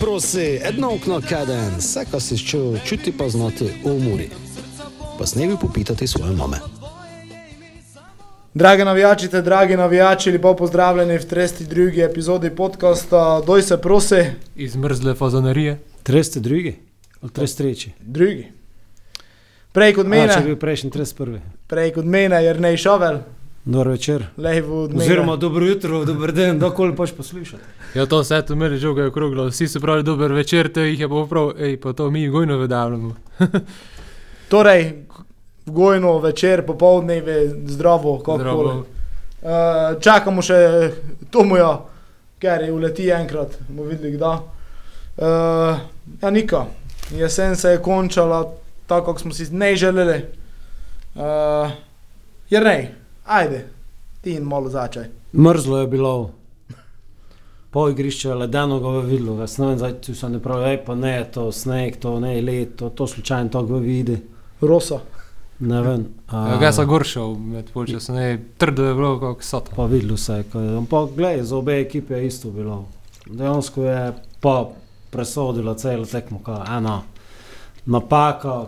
Prosi, edno okno kaden, vse, kar si čutil, čuti pa znati v muri. Pa snevi popitati svoje mame. Drage navijačice, dragi navijači, lepo pozdravljeni v 32. epizodi podcasta Doj se prosi, Izmrzle fazanerije. Treste drugi, ali treste treći? drugi. Prej kot A, če mene, bil prejšnji trest prvi. prej kot mene, jer ne šovel, Dobar večer. mene. Oziroma dobro jutro, dober den, dokoli pač poslušate. Ja, to vse to meri žoga je okroglo. Vsi so pravi dober večer, te jih je pa prav, ej, pa to mi gojno vedavljamo. Torej, gojno večer, popoldneve, zdravo, kako Zdravo. Uh, čakamo še Tomoja, ker je uleti enkrat, bomo videli kdaj. Uh, ja, nika, jesen se je končala tako, kot smo si ne želeli. Uh, jer ne, ajde, ti in malo začaj. Mrzlo je bilo. Pol igrišča ledeno ga je videlo, jaz ne vem, zdaj tu se ne pravi, ej pa ne, to sneg, to ne, let, to, to slučajno to ga vidi. Rosa. Ne vem. a- Ja, ga sem goršal, med polčasom, ne, trdo je bilo, kako sota. Pa videlo se je, je. Ampak gledaj, za obe ekipe je isto bilo. Dejansko je pa presodila celo tekmo, ena napaka,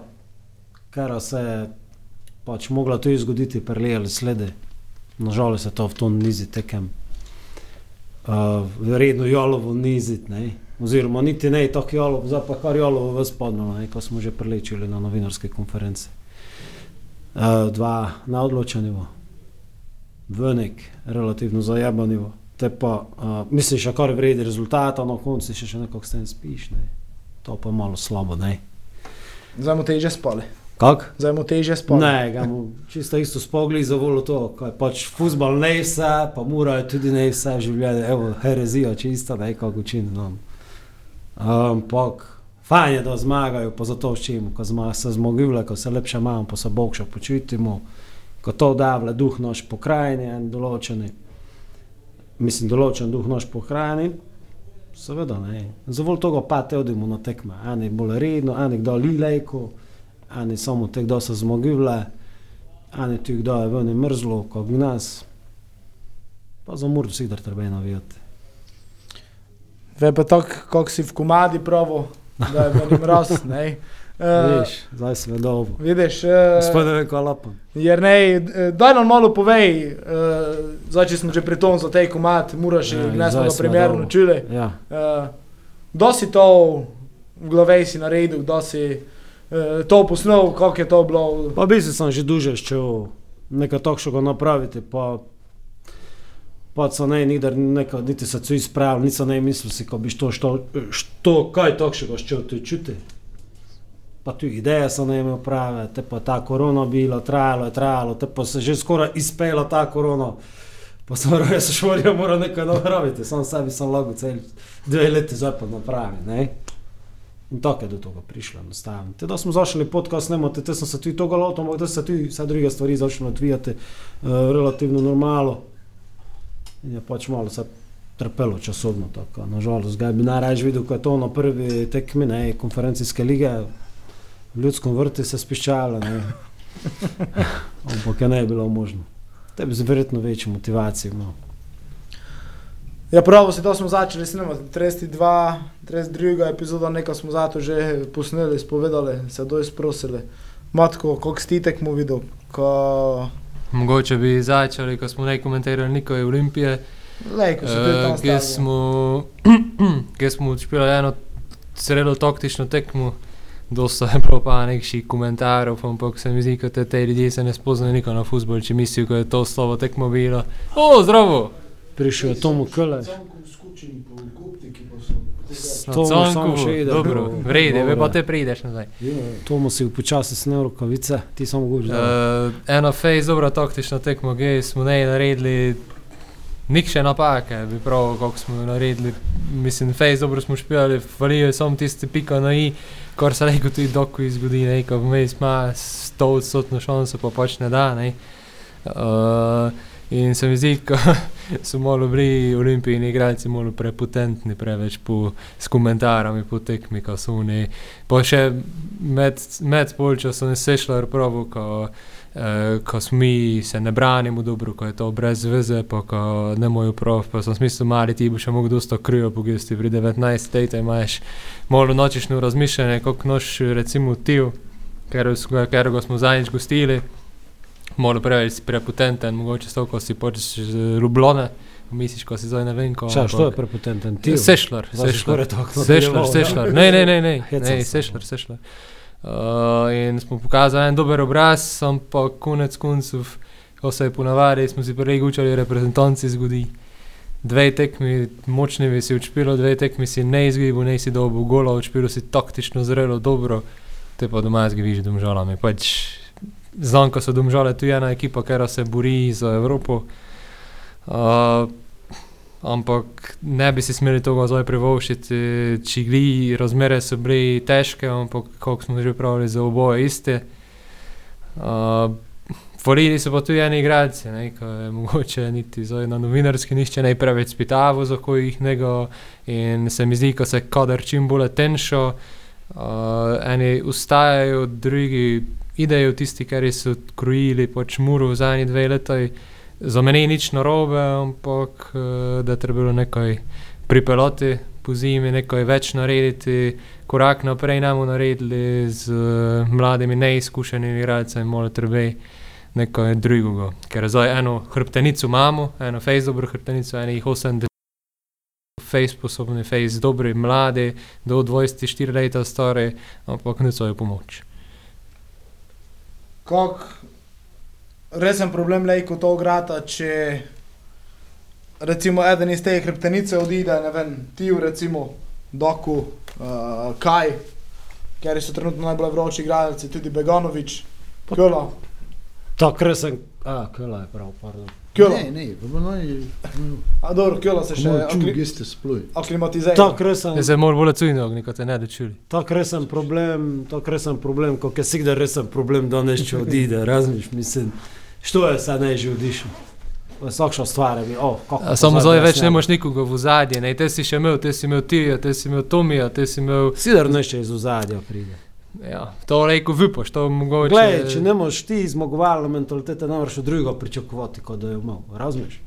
kar se je pač mogla tudi zgoditi, prelijali slede. Nažalost je to v tom nizi tekem. Uh, redno jolovo nizit, ne. Oziroma, niti ne tako jolovo, zdaj pa kar jolovo v spodnjo, ne, ko smo že prelečili na novinarske konference. Uh, dva na odločanju v nek relativno zajabanivo. Te pa, uh, misliš, a kar vredi rezultata, na koncu še, še nekako s tem spiš, ne. To pa malo slabo, ne. Zdaj mu teže spali. Kak? Zdaj mu teže spali. Ne, ga mu čisto isto spogli za volo to, kaj pač futbol ne vse, pa mora je tudi ne vse življenje, evo, herezija čisto, ne, kako učini nam. Ampak, fajn je, da zmagajo, pa zato s čim, ko zma, se zmogivle, ko se lepše imamo, pa se bogša počutimo, ko to davle duh naš pokrajini, en določeni, mislim, določen duh naš pokrajini, seveda ne. Zavol toga pa te odimo na tekme, eni bolj redno, eni kdo lilejko, eni samo te kdo se zmogivle, eni tu kdo je ven mrzlo, kot nas. Pa za murdo si da treba navijati. Ve pa tako, kako si v komadi pravo, da je bil mraz. ne. Uh, Veš, zdaj se ve dobro. vidiš, Gospod uh, ne ve, kaj lapam. jer ne, eh, daj nam malo povej, uh, zdaj če smo že pri tom za tej komad, moraš Ja, ne smo ga primerno čuli. Ja. Uh, kdo si to v glavi si naredil, kdo si to posnel, kako je to bilo? Pa bi se sem že duže ščel nekaj takšnega napraviti, pa pa so ne, nikdar nekaj, niti se cu izpravil, niti se ne mislil si, ko bi to, što, što, kaj takšnega ščel tu čuti. Pa tu ideje so ne imel prave, te pa ta korona bila, trajalo je, trajalo, te pa se že skoraj izpela ta korona. Pa sem rekel, jaz se švorja mora nekaj napraviti, sam sebi sem lago cel dve leti zdaj pa napravi, ne. In tako je do tega prišlo, enostavno. Te da smo zašli podcast snemati, te sem se tudi toga lotil, ampak da se tudi vse druge stvari začelo odvijati uh, relativno normalno. In je pač malo se trpelo časovno tako. Nažalost, ga bi najraje videl, ko je to na prvi tekmi, ne, konferencijske lige, v ljudskem vrtu se spiščalo, ne. Ampak je ne bilo možno. Te bi z verjetno večjo motivacijo imel. Ja, pravo si to smo začeli snemati, 32, 32 epizoda, nekaj smo zato že posneli, spovedali, se doj sprosili. Matko, koliko si ti tekmo videl? Ko... Mogoče bi začeli, ko smo ne komentirali nikoj Olimpije, Lej, ko si tudi tam uh, stavil. smo, kjer smo odšpili eno zelo taktično tekmo. Dosta je bilo pa nekših komentarjev, ampak se mi zdi, da te ljudje se ne spoznajo nikoli na futbol, če mislijo, da je to slovo tekmo bilo. O, zdravo! Prišel je Tomo Kele. Ide. Dobro, Dobro. vrede, ve pa Dobro. te prideš nazaj. Tomo si upočasi snel rokavice, ti samo govoriš. Uh, Uh, eno fejs, dobra taktična tekma, gej smo ne naredili nikše napake, bi prav, kako smo naredili. Mislim, fejs, dobro smo špijali, valijo samo tiste pika na i, kar se reko tudi doku izgodi, ne, ko vmes ima 100 odstotno šanso, pa pač ne da, ne. Uh, In se mi zdi, da so malo bili olimpijski igralci malo prepotentni, preveč po, s komentarji po tekmi, ko so oni. Pa še med, med polčasom je sešlo pravo, ko, eh, ko mi se ne branimo dobro, ko je to brez veze, pa ko ne mojo prav, pa sem smisel mali, ti bo še mogel dosto krivo pogesti pri 19 letih, imaš malo nočišno razmišljanje, kot noš recimo ti, ker, ker ga smo zadnjič gostili malo preveč prepotenten, mogoče to, ko si počeš Rublone. Misliš, ko si zdaj ne vem, kako. Šta, što je prepotenten? Ti? Sešljar, sešljar. Sešljar, sešljar. Ne, ne, ne, ne. ne sešljar, sešljar. Uh, in smo pokazali en dober obraz, ampak konec koncev, ko se je ponavadi, smo si prej učili reprezentanci zgodi. Dve tekmi, močni bi si učpilo, dve tekmi si ne izgibil, ne si dobil gola, učpilo si taktično zrelo dobro, te pa doma zgibiš domžalami. Pač znam, ko so domžale tu ena ekipa, ki se bori za Evropo. Uh, ampak ne bi si smeli tega zdaj privoščiti, če gli, razmere so bile težke, ampak kako smo že pravili, za oboje iste. Uh, Volili so pa tudi eni igralci, ki je mogoče niti na novinarski nišče ne preveč spitavo, za ko jih nego. In se mi zdi, ko se kader čim bolj tenšo, uh, eni ustajajo, drugi idejo tisti, ki so krojili pač muro v zadnji dve leti. Za mene ni nič narobe, ampak eh, da treba nekaj pripeljati po zimi, nekaj več narediti, korak naprej nam naredili z uh, mladimi, neizkušenimi igralci, malo treba nekaj drugega. Ker zdaj eno hrbtenico imamo, eno face dobro hrbtenico, eno jih 80. Face sposobni, face dobri, mladi, do 24 let stari, ampak ne so jo pomoč kako resen problem je, ko to grata, če recimo eden iz te hrbtenice odide, ne vem, ti v recimo doku, uh, kaj, ker so trenutno najbolj vroči igralci, tudi Beganovič, Kula. Tako resen, a, Kula je prav, pardon. Kjolo. Ne, ne, no, A dobro, kjolo se še akli... spluj. aklimatizira. Tako resen. Ja, se mora bolj cujno ogniti, kot te ne dočuli. Tako resen problem, tako resen problem, kot je sigda resen problem, da nešče odide, razmiš, mislim, što je sad ne že odišel. Vsakša stvar je, oh, kako. Samo zdaj več ne moš nikoga v zadje, ne, te si še imel, te si imel Tija, te si imel Tomija, te si imel... Sidar nešče iz ozadja pride. Ja, to reko vipoš, to mogoče. Glej, če ne moreš ti zmagovalno mentaliteto, ne moreš od drugega pričakovati, kot da je imel. Razumeš?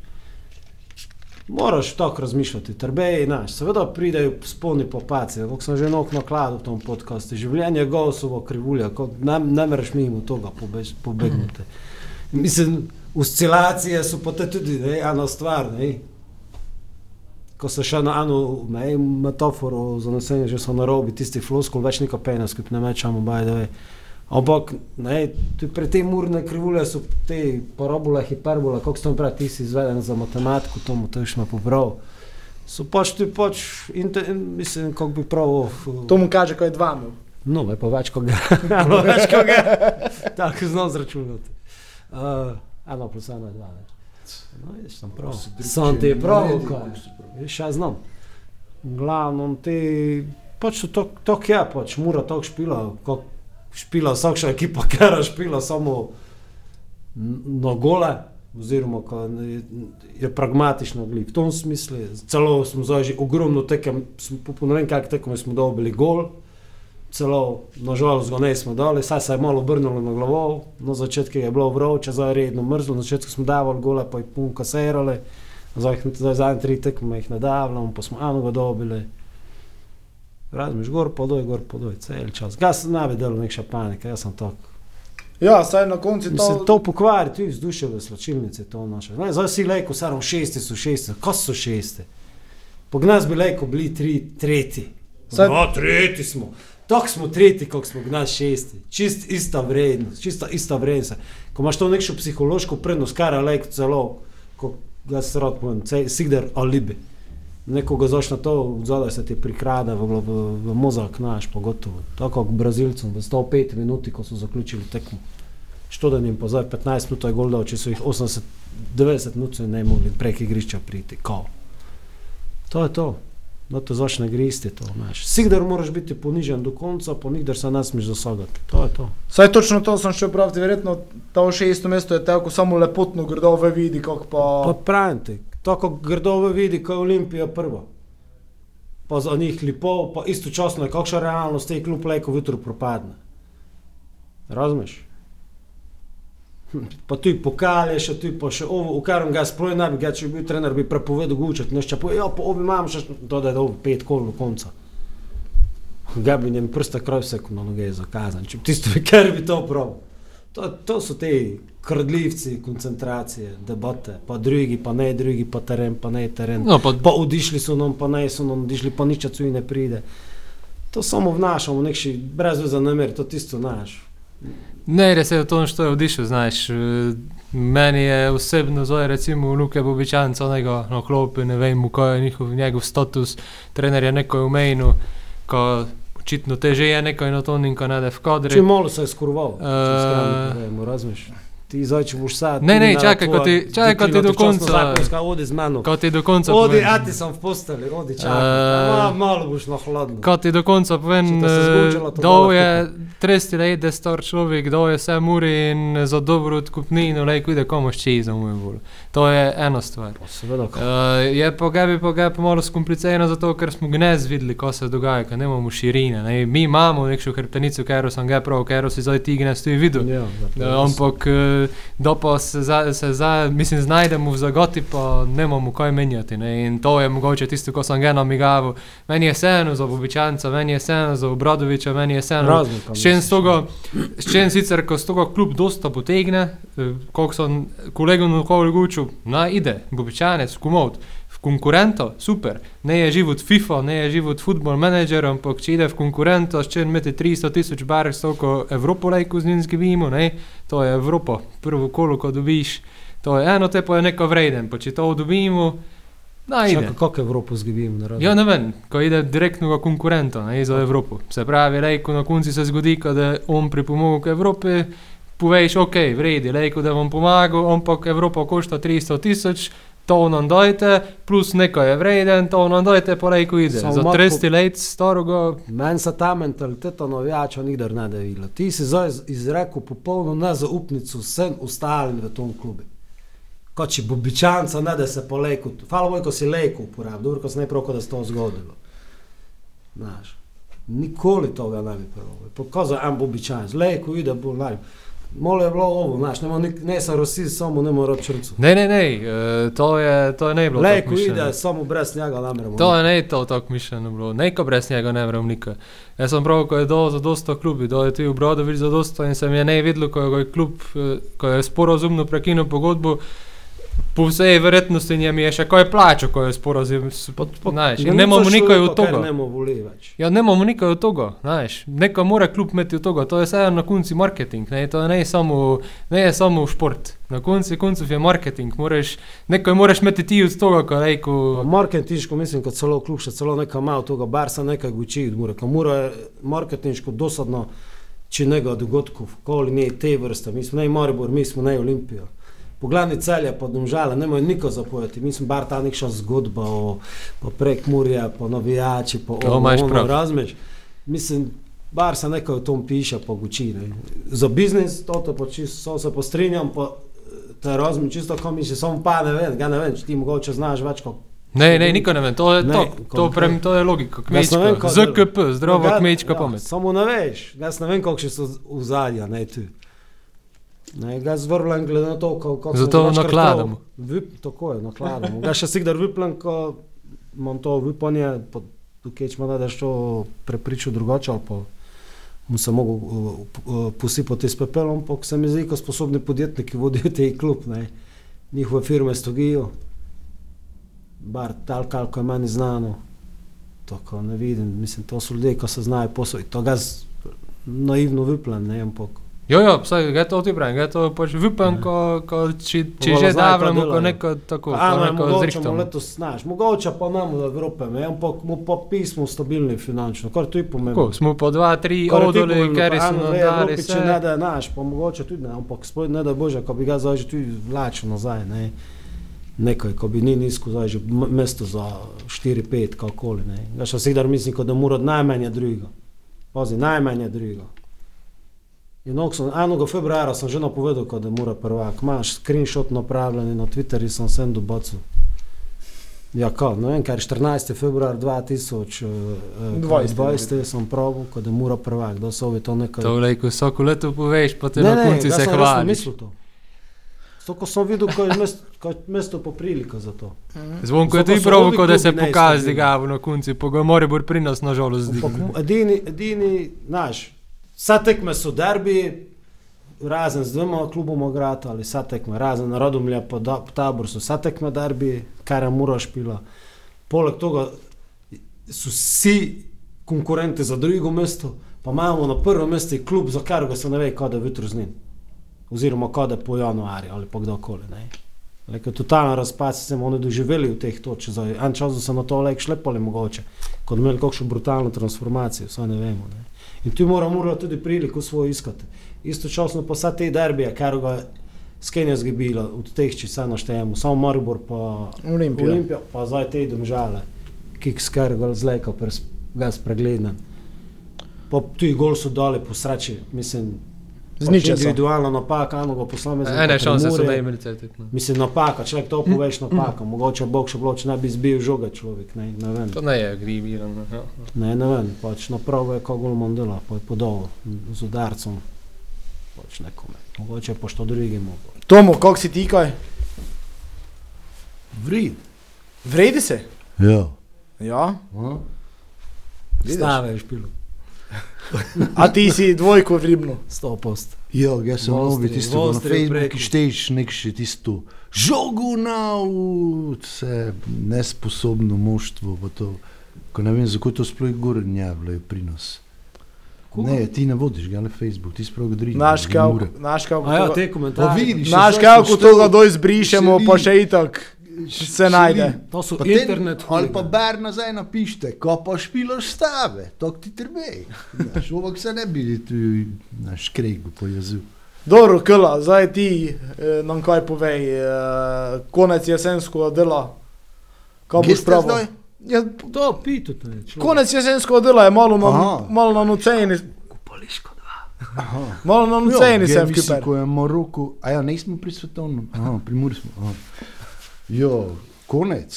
Moraš tako razmišljati, trbej, znaš, seveda pridejo spolni popaci, kot sem že nok nakladal v tom podkastu, življenje je gosovo krivulja, ne, ne mereš mimo tega pobegniti. Mislim, oscilacije so pa tudi ena stvar, ne, ko se še na eno metaforo zanesenje, že so na robi tisti floskul, več neka pena, skupaj ne mečamo, bajde. Ampak, ne, pri tem urne krivulje so te parabole, hiperbole, kako sem prej ti si izveden za matematiko, to mu tež me pobral. So pač ti pač, in te, in, mislim, kako bi prav... To mu kaže, ko je dva mil. No, pa več kot ga. več kot ga. Tako znam zračunati. Uh, eno plus eno je dva. Ne. No, jaz sem prav. Sam ti je prav, kaj. Še znam. Glavno ti, pač to, to je, pač mora to špila, kot špila vsakša ekipa, ker je špila samo na gole, oziroma je pragmatično gli. V tom smislu, celo smo zdaj že ogromno tekem, po ne vem kak tekem smo dobili gol, celo, nažalost, ga nismo dali, saj se je malo obrnilo na glavo, na začetku je bilo vroče, zdaj je redno mrzlo, na začetku smo davali gole, pa je pun kasirali, zdaj, zdaj zadnji tri tekme jih ne davljamo, pa smo eno ga dobili. Razmiš, gor podoj, gor podoj, cel čas. Gas ne bi delal nek še panike, jaz sem tak. Ja, saj na koncu to... Se to pokvari, tu vzdušje v slačilnici, to naše. Ne, zdaj si lejko, sarom šesti so šesti, ko so šesti? Pog nas bi lejko bili tri, tretji. Saj... No, tretji smo. Tako smo tretji, kot smo gnali šesti. Čist ista vrednost, čista ista vrednost. Ko imaš to neko psihološko prednost, kar je lek celo, ko ga se rad povem, sigder alibi. Nekoga zaš na to, zadaj se ti prikrade v, v, v mozak, naš pogotovo. Tako kot Brazilcem, v 105 minuti, ko so zaključili tekmo. Što da jim pa zdaj 15 minut je gol dal, če so jih 80, 90 minut ne mogli prek igrišča priti. Kao. To je to. Da te začne gristi to, znaš. Sigdar moraš biti ponižen do konca, pa nikdar se ne smeš zasagati. To je to. Saj točno to sem še praviti, verjetno ta šesto mesto je tako samo lepotno grdove vidi, kako pa... Pa pravim ti, tako grdove vidi, ko je Olimpija prva. Pa za njih lipov, pa istočasno je kakšna realnost tej klub lejko jutro propadne. Razumeš? Pa tu pokale, še tu pa še ovo, v katerem ga sproj ne bi, ga, če bi bil trener, bi prepovedal gučati, nešto pa, ja, pa obi imam še, to da je ovo pet kol do konca. Ga bi njem prsta kraj vse na noge zakazan, če bi tisto, ker bi to prav. To, to so te krdljivci, koncentracije, debate, pa drugi, pa ne drugi, pa teren, pa ne teren. No, pa, Pa odišli so nam, pa ne so nam odišli, pa nič tu ne pride. To samo vnašamo, nekši brez veze namer, to tisto naš. Ne, res je to, što je odišel, znaš. eh, Meni je osebno zdaj, recimo, Luke Bobičanca, onega na klopi, ne vem, kaj je njihov, njegov status, trener je nekaj umenil, ko očitno te že je nekaj na to, in ko nade v kadri. Če malo se je skurval, uh, razumeš. Ti zdaj, če boš sad. Ne, ne, čakaj, ko ti- čakaj, ko ti do konca- Zakonska, odi z mano. Ko ti do konca Odi, povem- a ti sem v posteli, odi čakaj. Eh. Ma, malo boš na hladno. Ko ti do konca povem, da bo je lahko. 30 let star človek, da je vse muri in za dobro odkupnino, le kude komu šči za moj bolj. To je ena stvar. Pa Seveda, Uh, je pa ga bi pa ga pa malo skomplicirano, zato ker smo gnez videli, ko se dogaja, ker nemamo širine. Ne. Mi imamo neko hrbtenico, ker sem ga prav, ker si zdaj ti gnez tudi videl. Ja, Uh, ampak, eh, da pa se, za, se za, mislim, znajdemo v zagoti, pa ne imamo kaj menjati. Ne? In to je mogoče tisto, ko sem ga namigaval. Meni je vseeno za Bobičanca, meni je vseeno za Obradoviča, meni je vseeno. S čem s čem sicer, ko s toga kljub dosta potegne, eh, koliko sem kolegom okoli gučil, naj ide, Bobičanec, kumovt. V konkurento, super, ne je život FIFA, ne je život football manager, ampak če ide v konkurento, s čem imeti 300 tisoč barv, s toliko Evropo lajko z njim zgibimo, ne, to je Evropa, prvo kolo, ko dobiš, to je eno, te pa je neko vreden, pa če to dobimo, naj ide. Čakaj, kako Evropo zgibim, ne razumem. Ja, ne vem, ko ide direktno v konkurento, ne za Evropo. Se pravi, lejko na konci se zgodi, ko da on pripomogel k Evropi, poveš, ok, vredi, lejko da vam pomagal, ampak Evropa košta 300 tisoč, to nam dajte, plus nekaj je vreden, to nam dajte, pa lejko ide. Samo Za Marko- 30 let staroga, Meni se ta mentaliteta navijača nikdar ne devila. Ti si zdaj iz- izrekel popolno nezaupnico vsem ostalim v tom klubu. Kot če bobičanca ne da se po leku, hvala Bogu, ko si leko uporabil, dobro, ko se ne prav, ko da se to zgodilo. Znaš, nikoli toga ne bi pravo. Pokazal en bobičanc, leko ide, bo naj. Mole je bilo ovo, znaš, nema nik, ne sa rosi, samo ne mora črcu. ne, ne, ne, eh, to je, to je ne bilo. Leko mišljeno. ide, samo brez njega ne moremo. To je ne to tako mišljeno bilo, neko brez njega ne vrem nikaj. Jaz sem prav, ko je do za dosta klubi, do je tudi v Brodovič za dosta in se mi je ne videlo, ko je, ko je klub, ko je sporozumno prekinil pogodbo, po vsej verjetnosti njem je še kaj plačal, ko je sporozum, znaš, in nemamo nikaj od Ne toga. moremo voli več. Ja, nemamo nikaj od toga, znaš, neko mora klub imeti od toga, to je vse na konci marketing, ne, to ne je samo, ne je samo šport, na konci koncev je marketing, moraš, nekaj moraš imeti ti od toga, ko rejko, Marketinško mislim, da celo klub še celo nekaj ima od toga, bar se nekaj uči od mora. Mora je marketinško dosadno činega dogodkov, koli ne te vrste. Mi smo ne Maribor, mi smo ne Olimpija. Poglavni celje pa domžale, ne mojo niko zapojati. Mi smo bar ta nekša zgodba o, o prek Murja, po navijači, po prav. razmeš. Mislim, bar se nekaj o tom piše, pa uči. Ne. Za biznis, to pa čisto se postrinjam, pa te razumem čisto, ko mi še samo pa ne vem, ga ne vem, če ti mogoče znaš več kot Ne, ne, nikoli ne vem, to je Ne, to, to, prem, to je logika, vem, kmečka, dela. ZKP, zdrava Ja, kmečka ja, pamet. Samo ne veš, jaz ne vem, koliko so v zadnja, ne tu. Ne, ga zvrlam glede na to, kako Zato nakladamo. Vip, tako je, nakladamo. Ga še sigdar viplam, ko imam to vipanje, pa tukaj če me da što prepričal drugače, ali pa mu se mogo uh, uh, posipati s pepelom, ampak se mi zdi, ko sposobni podjetniki vodijo te klub, ne. Njihove firme stogijo, bar tal, koliko je meni znano. Tako ne vidim, mislim, to so ljudje, ki se znajo posloviti. To ga naivno viplam, ne, ampak Jo, jo, saj, ga to ti pravim, ga to pač vipam, Ja. ko, ko če, če že kaj davljamo, ko neko tako, ko Ano, neko mogoče mu letos znaš, mogoče pa nam od Evrope, ne, ampak mu pa pismo stabilni finančno, kar tu je pomembno. Tako, smo po dva, tri je odoli, ker dve dali Evropi, Če ne da naš, pa mogoče tudi ne, ampak spoj ne da Bože, ko bi ga zdaj že tudi vlačil nazaj, ne. nekaj, ko bi ni nizko, zdaj že m- mesto za 4-5, kakoli. ne. Jaz še vsekdar mislim, kot da mora od najmanje drugega. Pazi, najmanje drugega. In sem, enega februarja sem že napovedal, da mora prvak. Imaš screenshot napravljen na Twitterju sem sem dobacal. Ja, kao, ne vem, kar je 14. februar 2020, 20 sem pravil, kot da mora prvak, da so ovi to nekaj. To lej, ko vsako leto poveš, pa te Ne, na ne, koncu jaz se sem resno hvališ. mislil to. Zato, ko sem videl, ko je mesto, ko je mesto poprilika za to. Zvonko je tudi prav, kot da se pokaže nestabilni. ga na koncu, pa ga mora bolj pri nas na žalost edini, edini, znaš, vsa tekme so derbi, razen z dvema kluboma igrati, ali vsa tekme, razen narodomlja po, da, po taboru so vsa tekme derbi, kar je mura špila. Poleg tega so vsi konkurenti za drugo mesto, pa imamo na prvem mestu klub, za katerega se ne ve, kaj da jutro z njim. Oziroma, kaj da po januarju ali pa kdorkoli. Like, totalno razpad smo oni doživeli v teh točkah. Zdaj, En čas so se na to like šlepali mogoče, kot imeli kakšno brutalno transformacijo, vse ne vemo. Ne. In tu mora tudi priliko svojo iskati. Istočasno pa vsa te derbije, kar ga skenja zgibila, od teh, če se naštejemo, samo Maribor pa Olimpija. Olimpija, pa zdaj te domžale, ki skar ga zleka, ga spregledan. Pa tudi gol so dali po sreči, mislim, Z ničesar. individualna napaka, enoga posameznika. Ene šanse so da imeli cel tekmo. Mislim, napaka, človek to poveš, napaka. Mogoče Bog še bilo, če ne bi zbil žoga človek, ne, ne vem. To ne je grimirano. Ja. Ne, ne vem, pač napravo je kot gol mandela, pa je podal z udarcem. Pač nekome. Mogoče pa što drugemu. Tomo, kako si ti kaj? Vrid. Vredi se? Ja. Ja. Je špilo. A ti si dvojko v Ribnu. 100 post. Ja, jaz sem novi tisto v na Facebooku, šteješ nek še tisto žogo na vse nesposobno moštvo, to, ko ne vem, zakaj to sploh gor njavljajo pri nas. Ne, ti ne vodiš ga na Facebook, ti sploh drži. Naš kako, naš kako. A ja, te komentarje. Naš kako sem to ga doj zbrišemo, še pa še itak se najde. To so Pa te- internet Ali pa bar nazaj napišite, ko pa špiloš stave, to ti trbe. Človek se ne bi tu naš kreg pojazil. Dobro, kela, zdaj ti eh, nam kaj povej, eh, konec jesenskega dela. Kaj boš pravil? Ja, To pitu to je. človek. konec jesenskega dela je malo na, malo na noceni, Kupališko dva. Aha. malo na noceni Ja, sem ko je Maroko, a ja, nismo pri svetovnem, aha, pri. Aha. Jo, konec,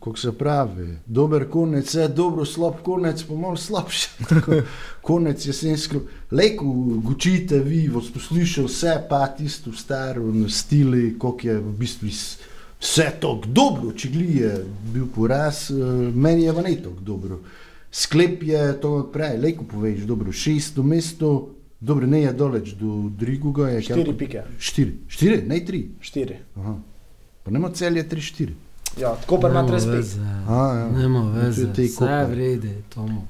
kako se pravi, dober konec, je dobro, slab konec, pa malo slabši. Konec jesensko, leko gučite vi, vas poslušal vse, pa tisto staro na stili, koliko je v bistvu vse tako dobro, če gli je bil poraz, eh, meni je pa ne tako dobro. Sklep je to prej, leko poveš, dobro, šesto mesto, dobro, ne je doleč do drugega. je Štiri kako- pike. Štiri, štiri, ne tri. Štiri. Aha. Pa nema celje tri, štiri. Ja, tako pa ima res veze. Ja. Nema To veze. je Vse Koper. vredi, Tomo.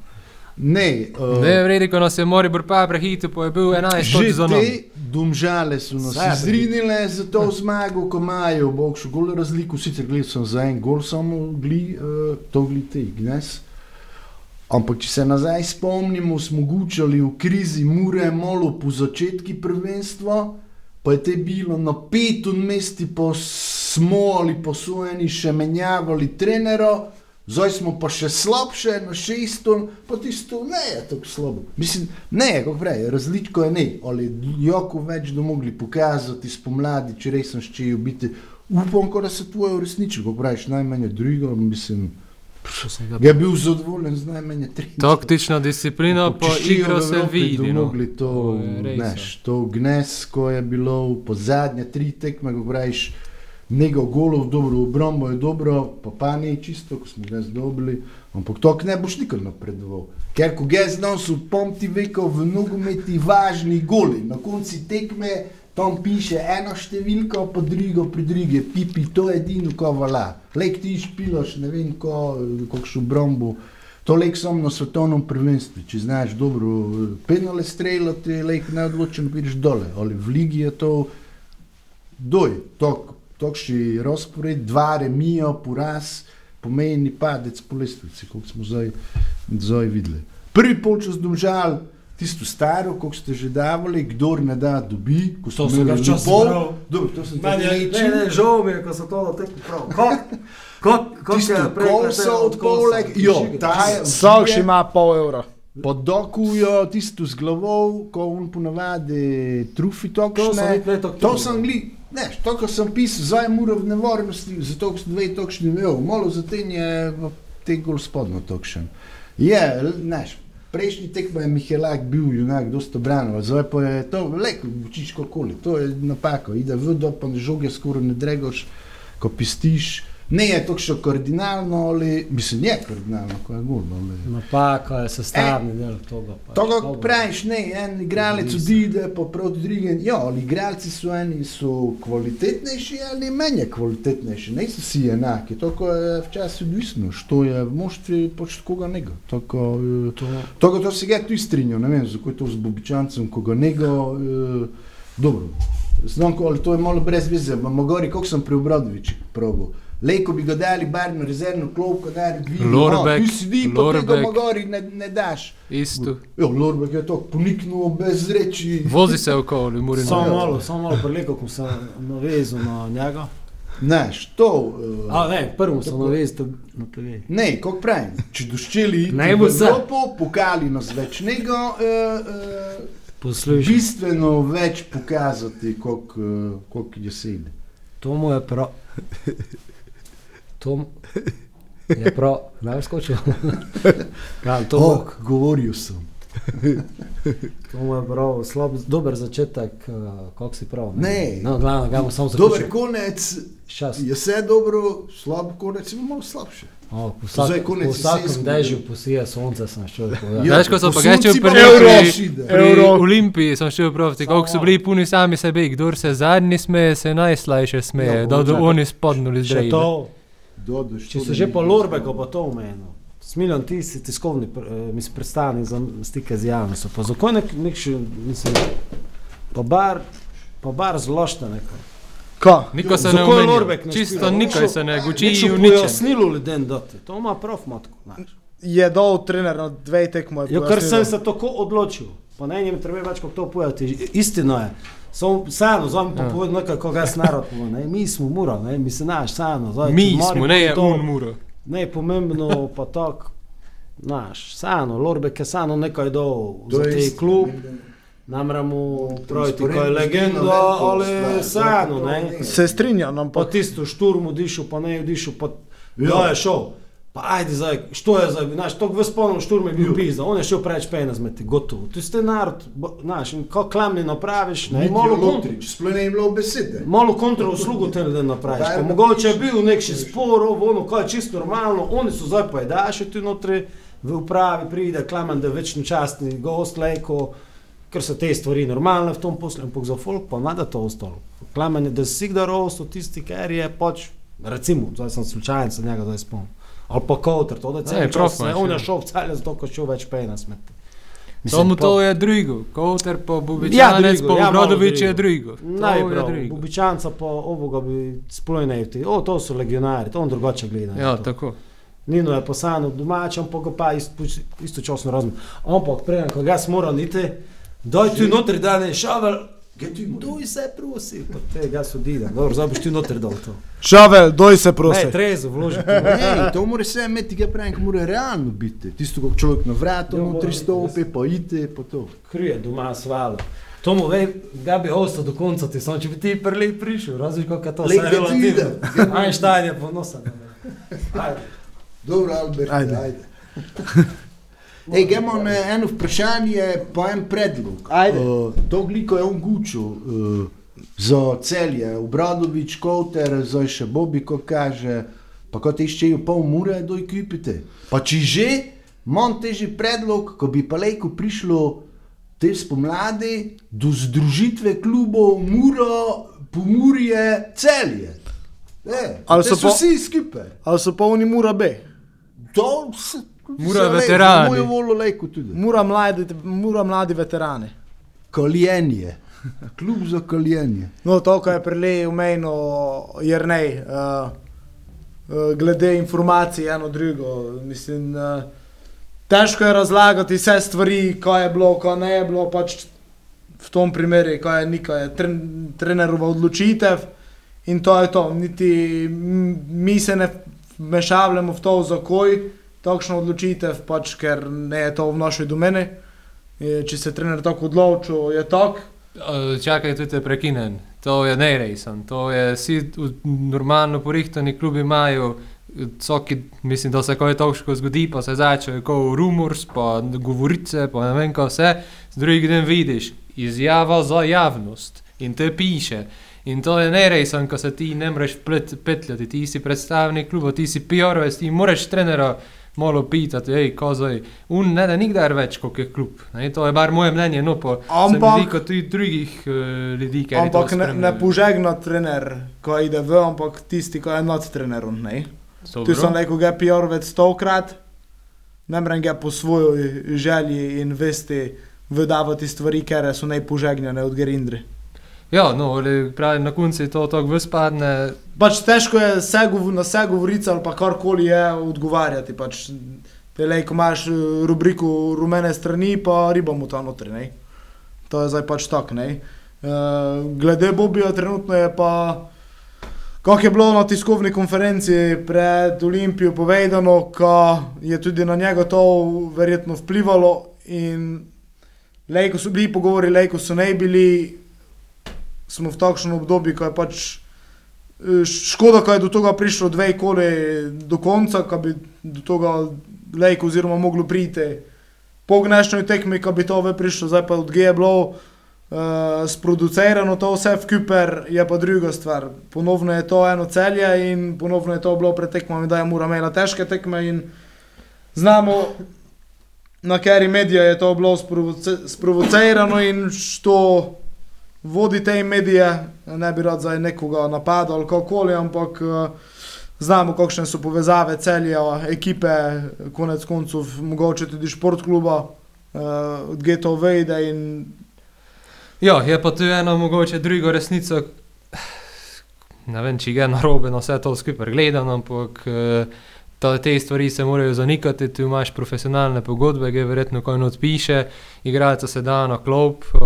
Ne, uh, Ne, vredi, ko nas je Moribor pa prehitil, pa je bil 11 točk Že za nami. te domžale so nas Vse izrinile za to zmago, ko imajo boljšo gol razliko. Sicer gledal sem za en gol, samo gli, uh, to gli te, gnes. Ampak, če se nazaj spomnimo, smo gučali v krizi Mure, malo po začetku prvenstva, pa je te bilo na petem mestu, pa smo ali pa so eni še menjavali trenera, zdaj smo pa še slabše, na šestem, pa tisto ne je tako slabo. Mislim, ne, kako prej, različko je ne, ali jako več da mogli pokazati spomladi, če res sem ščejo biti. Upam, ko da se tvoje uresničilo, kako praviš, najmanj drugo, mislim. Je bil zadovoljen z najmanj tri. Taktična disciplina, pa igro se vidi. No. To, res, neš, to gnes, ko je bilo po zadnje tri tekme, ko praviš, nekaj golov, dobro obrambo je dobro, pa pa ne čisto, ko smo ga zdobili, ampak to ne boš nikoli napredoval. Ker ko ga znam so pomti vekov v nogometi važni goli, na konci tekme tam piše ena številka, pa drugo pri drugi, pipi, to je edino, ko vala. Lek ti špilaš, ne vem, ko, kakšno obrambo. To lek sem na svetovnem prvenstvu, če znaš dobro penale streljati, lek neodločen prideš dole, ali v ligi je to doj, tok, tokši razpored, dva remijo, poraz, pomeni padec po lestvici, kot smo zdaj, zdaj videli. Prvi polčas domžal, tisto staro, kot ste že davali, kdo ne da, dobi. Ko To smo sem ga včasih pol-. Dobro, to sem tudi rečil. ne, ne, žal mi je, ko so to dotekli prav. Kot, prej kolso letelo od poleg, jo, ta je Vsak ima pol evra. Podokujo tisto z glavou, ko on ponavadi trufi To videl, to To sem gli, ne, to, ko sem pisal, zdaj mora v nevarnosti, zato sem dve tokšni imel, malo zatem je v te gol spodno tokšen. Je, neš, prejšnji tekmo je Mihelak bil junak, dosta branil, zdaj pa je to, leko, učiš kakoli, to je napako, ide v do, pa žoge skoraj ne dregoš, ko pistiš. Ne je to še kardinalno, ali mislim, je kardinalno, ko je ali. Napaka je sestavni del toga. pač. To, To kako praviš, ne, en igralec odide, pa proti drugim. Ja, ali igralci so eni so kvalitetnejši ali manj kvalitetnejši, niso vsi enaki. To ko je včasih odvisno, što je v moštvi pač koga nego. Tako, eh, To, to, to se ga tu strinjam, ne vem, zakaj je to z Bobičancem, koga nego. Eh, dobro, znam, ko- ali to je malo brez veze, imamo gori, koliko sem pri Obradoviču probil. Lejko bi ga dali bar na rezervno klopko, da bi videl, Lorbek, ti sedi, pa tega Lorbek. magori ne, ne daš. Isto. Ja, Lorbek je to poniknil bez reči. Vozi se okoli, mora samo Ja. malo, samo malo preleko, ko sem navezal na njega. Znaš, to. Uh, A ne, prvo sem navezal na TV. ne, kot pravim, če doščeli Ne bo se. Evropo, pokali nas več nego, uh, uh, Poslušaj, bistveno več pokazati, koliko uh, koliko je sedi. to mu je prav. To mu je prav, ne veš skočil. Ja, to, mu, Oh, govoril sem. to je prav, slab, dober začetek, uh, kako si prav. Ne. No, glavno, ga bomo samo Dober zaključil. konec Čas. je vse dobro, slab konec je malo slabše. O, po Zdaj vsak, konec po vsakem dežju posije sonce, sem šel Ja. Veš, ko so pa pa pri, Euro. Olimpiji, sem šel proti, koliko so bili puni sami sebe, kdo se zadnji smeje, se najslajše smeje, Ja, da bodo oni spodnuli zdaj. To, Dodeš če se že po Lorbeko pa to omenil. Smiljan, ti si tiskovni, eh, mislim, predstavnik za stike z javnostjo. Pa zakaj nek, nek še, mislim, pa bar, pa bar zlošta neko. Ka? Niko se ne Zakaj omenja, Lorbek ne čisto nikaj se ne guči v ničem. pojasnilo ljudem dati, to ima prav matko. znaš. Je dol trener na dve tekmo. je Ja, ker sem se tako odločil, pa ne jim treba več kot to povedati. Istino je. Samo sano, zdaj pa Ja. povedal nekaj, ko ga narod pove. Ne? Mi smo mura, ne? mi se naš sano. Zdaj, Mi smo, ne je to- muro. Ne je pomembno, pa tako. Naš, sano, Lorbek je sano nekaj dol za te klub. ne. Namramo praviti, ko je legenda, ali to ne. Se strinjam, Pa ampak tisto šturmu dišu, pa ne dišu, pa ja. je šel. Pa ajde zdaj, što je zdaj, znaš, to v spolnom šturmu je bil pizda, on je šel preveč pena zmeti, gotovo. To je ste narod, znaš, in ko klamni napraviš, ne, malo kontro, Lotrič, sploh ne je bilo besede. malo kontro uslugo te ljudem napraviš. Pa mogoče je bil nek še spor, ono, kaj je čisto normalno, oni so zdaj pojdaši tu notri, v upravi pride, klaman, da je večno častni gost, lejko, ker so te stvari normalne v tom poslu, ampak za folk pa nada to ostalo. Klaman je, da si kdaj rostel tisti, ker je pač, recimo, zdaj sem slučajen se njega zdaj spomnil. Ali pa Kouter, to da Ne, cel prav čas, imaš, ne, on ja. je šel v celje, zato ko je šel več pena smeti. Samo to je drugo, Kouter pa Ja, Bobičanec, drugo, pa ja, je drugo. drugo. Naj To je prav, drugo. Bubičanca pa ovoga bi sploh ne vti. O, to so legionari, to on drugače gleda. na Ja, tako. Nino je posano domač, ampak ga pa ist, istočasno razumem. Ampak preden, ko ga smo morali iti, doj tu notri dane šavel, Ti duj se prosi, pa tega so dida. Dobro, zdaj boš tu notri dol to. Šavel, doj se prosi. Ne, trezo vložiti. Ne, to mora se imeti, kaj pravim, mora realno biti. Tisto, ko človek na vratu, Ja, notri mora, stopi, pa ide, pa to. Krije doma svalo. To mu ve, ga bi ostal do konca, ti samo če bi ti prvi prišel, različ kako to Lej, da ti vidim. Einstein je ponosen. Dobro, Albert, Ajde. ajde. Ej, gremo na eno vprašanje, pa en predlog. Ajde. Uh, to gliko je on gučo uh, za celje, Obradovič, Kouter, zdaj še Bobi, ko kaže, pa ko te iščejo pol mure, do ekipite. Pa če že, imam teži predlog, ko bi pa lejko prišlo te spomladi do združitve klubov Muro, Pomurje, Celje. E, Ali so so pa- vsi skupaj. Ali so polni mura B? To Mura veterani. Mojo volo lejko tudi. Mura mladi, mura mladi veterani. Koljenje. Klub za koljenje. No, to, kar je prelej omenil Jrnej, uh, uh, glede informacij eno drugo. Mislim, uh, težko je razlagati vse stvari, kaj je bilo, kaj ne je bilo. Pač v tom primeru, kaj je neka je tren, trenerova odločitev in to je to. Niti mi se ne mešavljamo v to, zakoj takšno odločitev, pač, ker ne je to v naši domeni. Je, Če se trener tako odločil, je tako. Uh, Čakaj, tudi te prekinem. To je neresen. To je vsi normalno porihtani klubi imajo. Vsaki, mislim, da se kaj toško zgodi, pa se začne kot rumors, pa govorice, pa ne vem kaj vse, z drugim dnem vidiš izjava za javnost in te piše. In to je neresen, ko se ti ne moreš petljati, ti si predstavnik kluba, ti si PR-ovec, ti moraš trenera malo pitati, hej, kozoj, un ne da nikdar več kot je klub. Ne, to je bar moje mnenje, no pa Ampak- zdi kot tudi drugih uh, ljudi, Ampak ne, ne požegna trener, ko ide v, ampak tisti, ki je nad trenerom. Ne? Tu sem rekel, ga je PR več stokrat, ne morem ga po svoji želji in vesti vydavati stvari, ker so najpožegnjene od Gerindri. Ja, no, ali pravi, na koncu je to tako vspadne. Pač težko je vse na vse govorice ali pa karkoli je odgovarjati. Pač, Pelej, ko imaš eh, rubriko rumene strani, pa riba mu tam notri. Ne? To je zdaj pač tako. Uh, glede Bobija, trenutno je pa, kako je bilo na tiskovni konferenci pred Olimpijo povedano, da je tudi na njega to verjetno vplivalo. In lej, ko so bili pogovori, lej, ko so ne bili, smo v takšnem obdobju, ko je pač škoda, ko je do tega prišlo dve koli do konca, ko bi do tega lejko oziroma moglo priti po gnešnoj tekmi, ko bi to ve prišlo, zdaj pa od G je bilo uh, sproducirano to vse v Kuper, je pa druga stvar. Ponovno je to eno celje in ponovno je to bilo pred tekmami, da je mora imela težke tekme in znamo, na kateri medije je to bilo sprovoce- sprovocirano in što vodi te medije, ne bi rad zdaj nekoga napadal ali kakoli, ampak eh, znamo, kakšne so povezave celja, ekipe, konec koncev, mogoče tudi športkluba, uh, od Geto Vejde in Ja, je pa tu ena mogoče druga resnica. Ne vem, če je narobe na vse to skupaj gledano, ampak eh, ta, te stvari se morajo zanikati. Tu imaš profesionalne pogodbe, ki verjetno kaj odpiše, igralca se da na klop uh,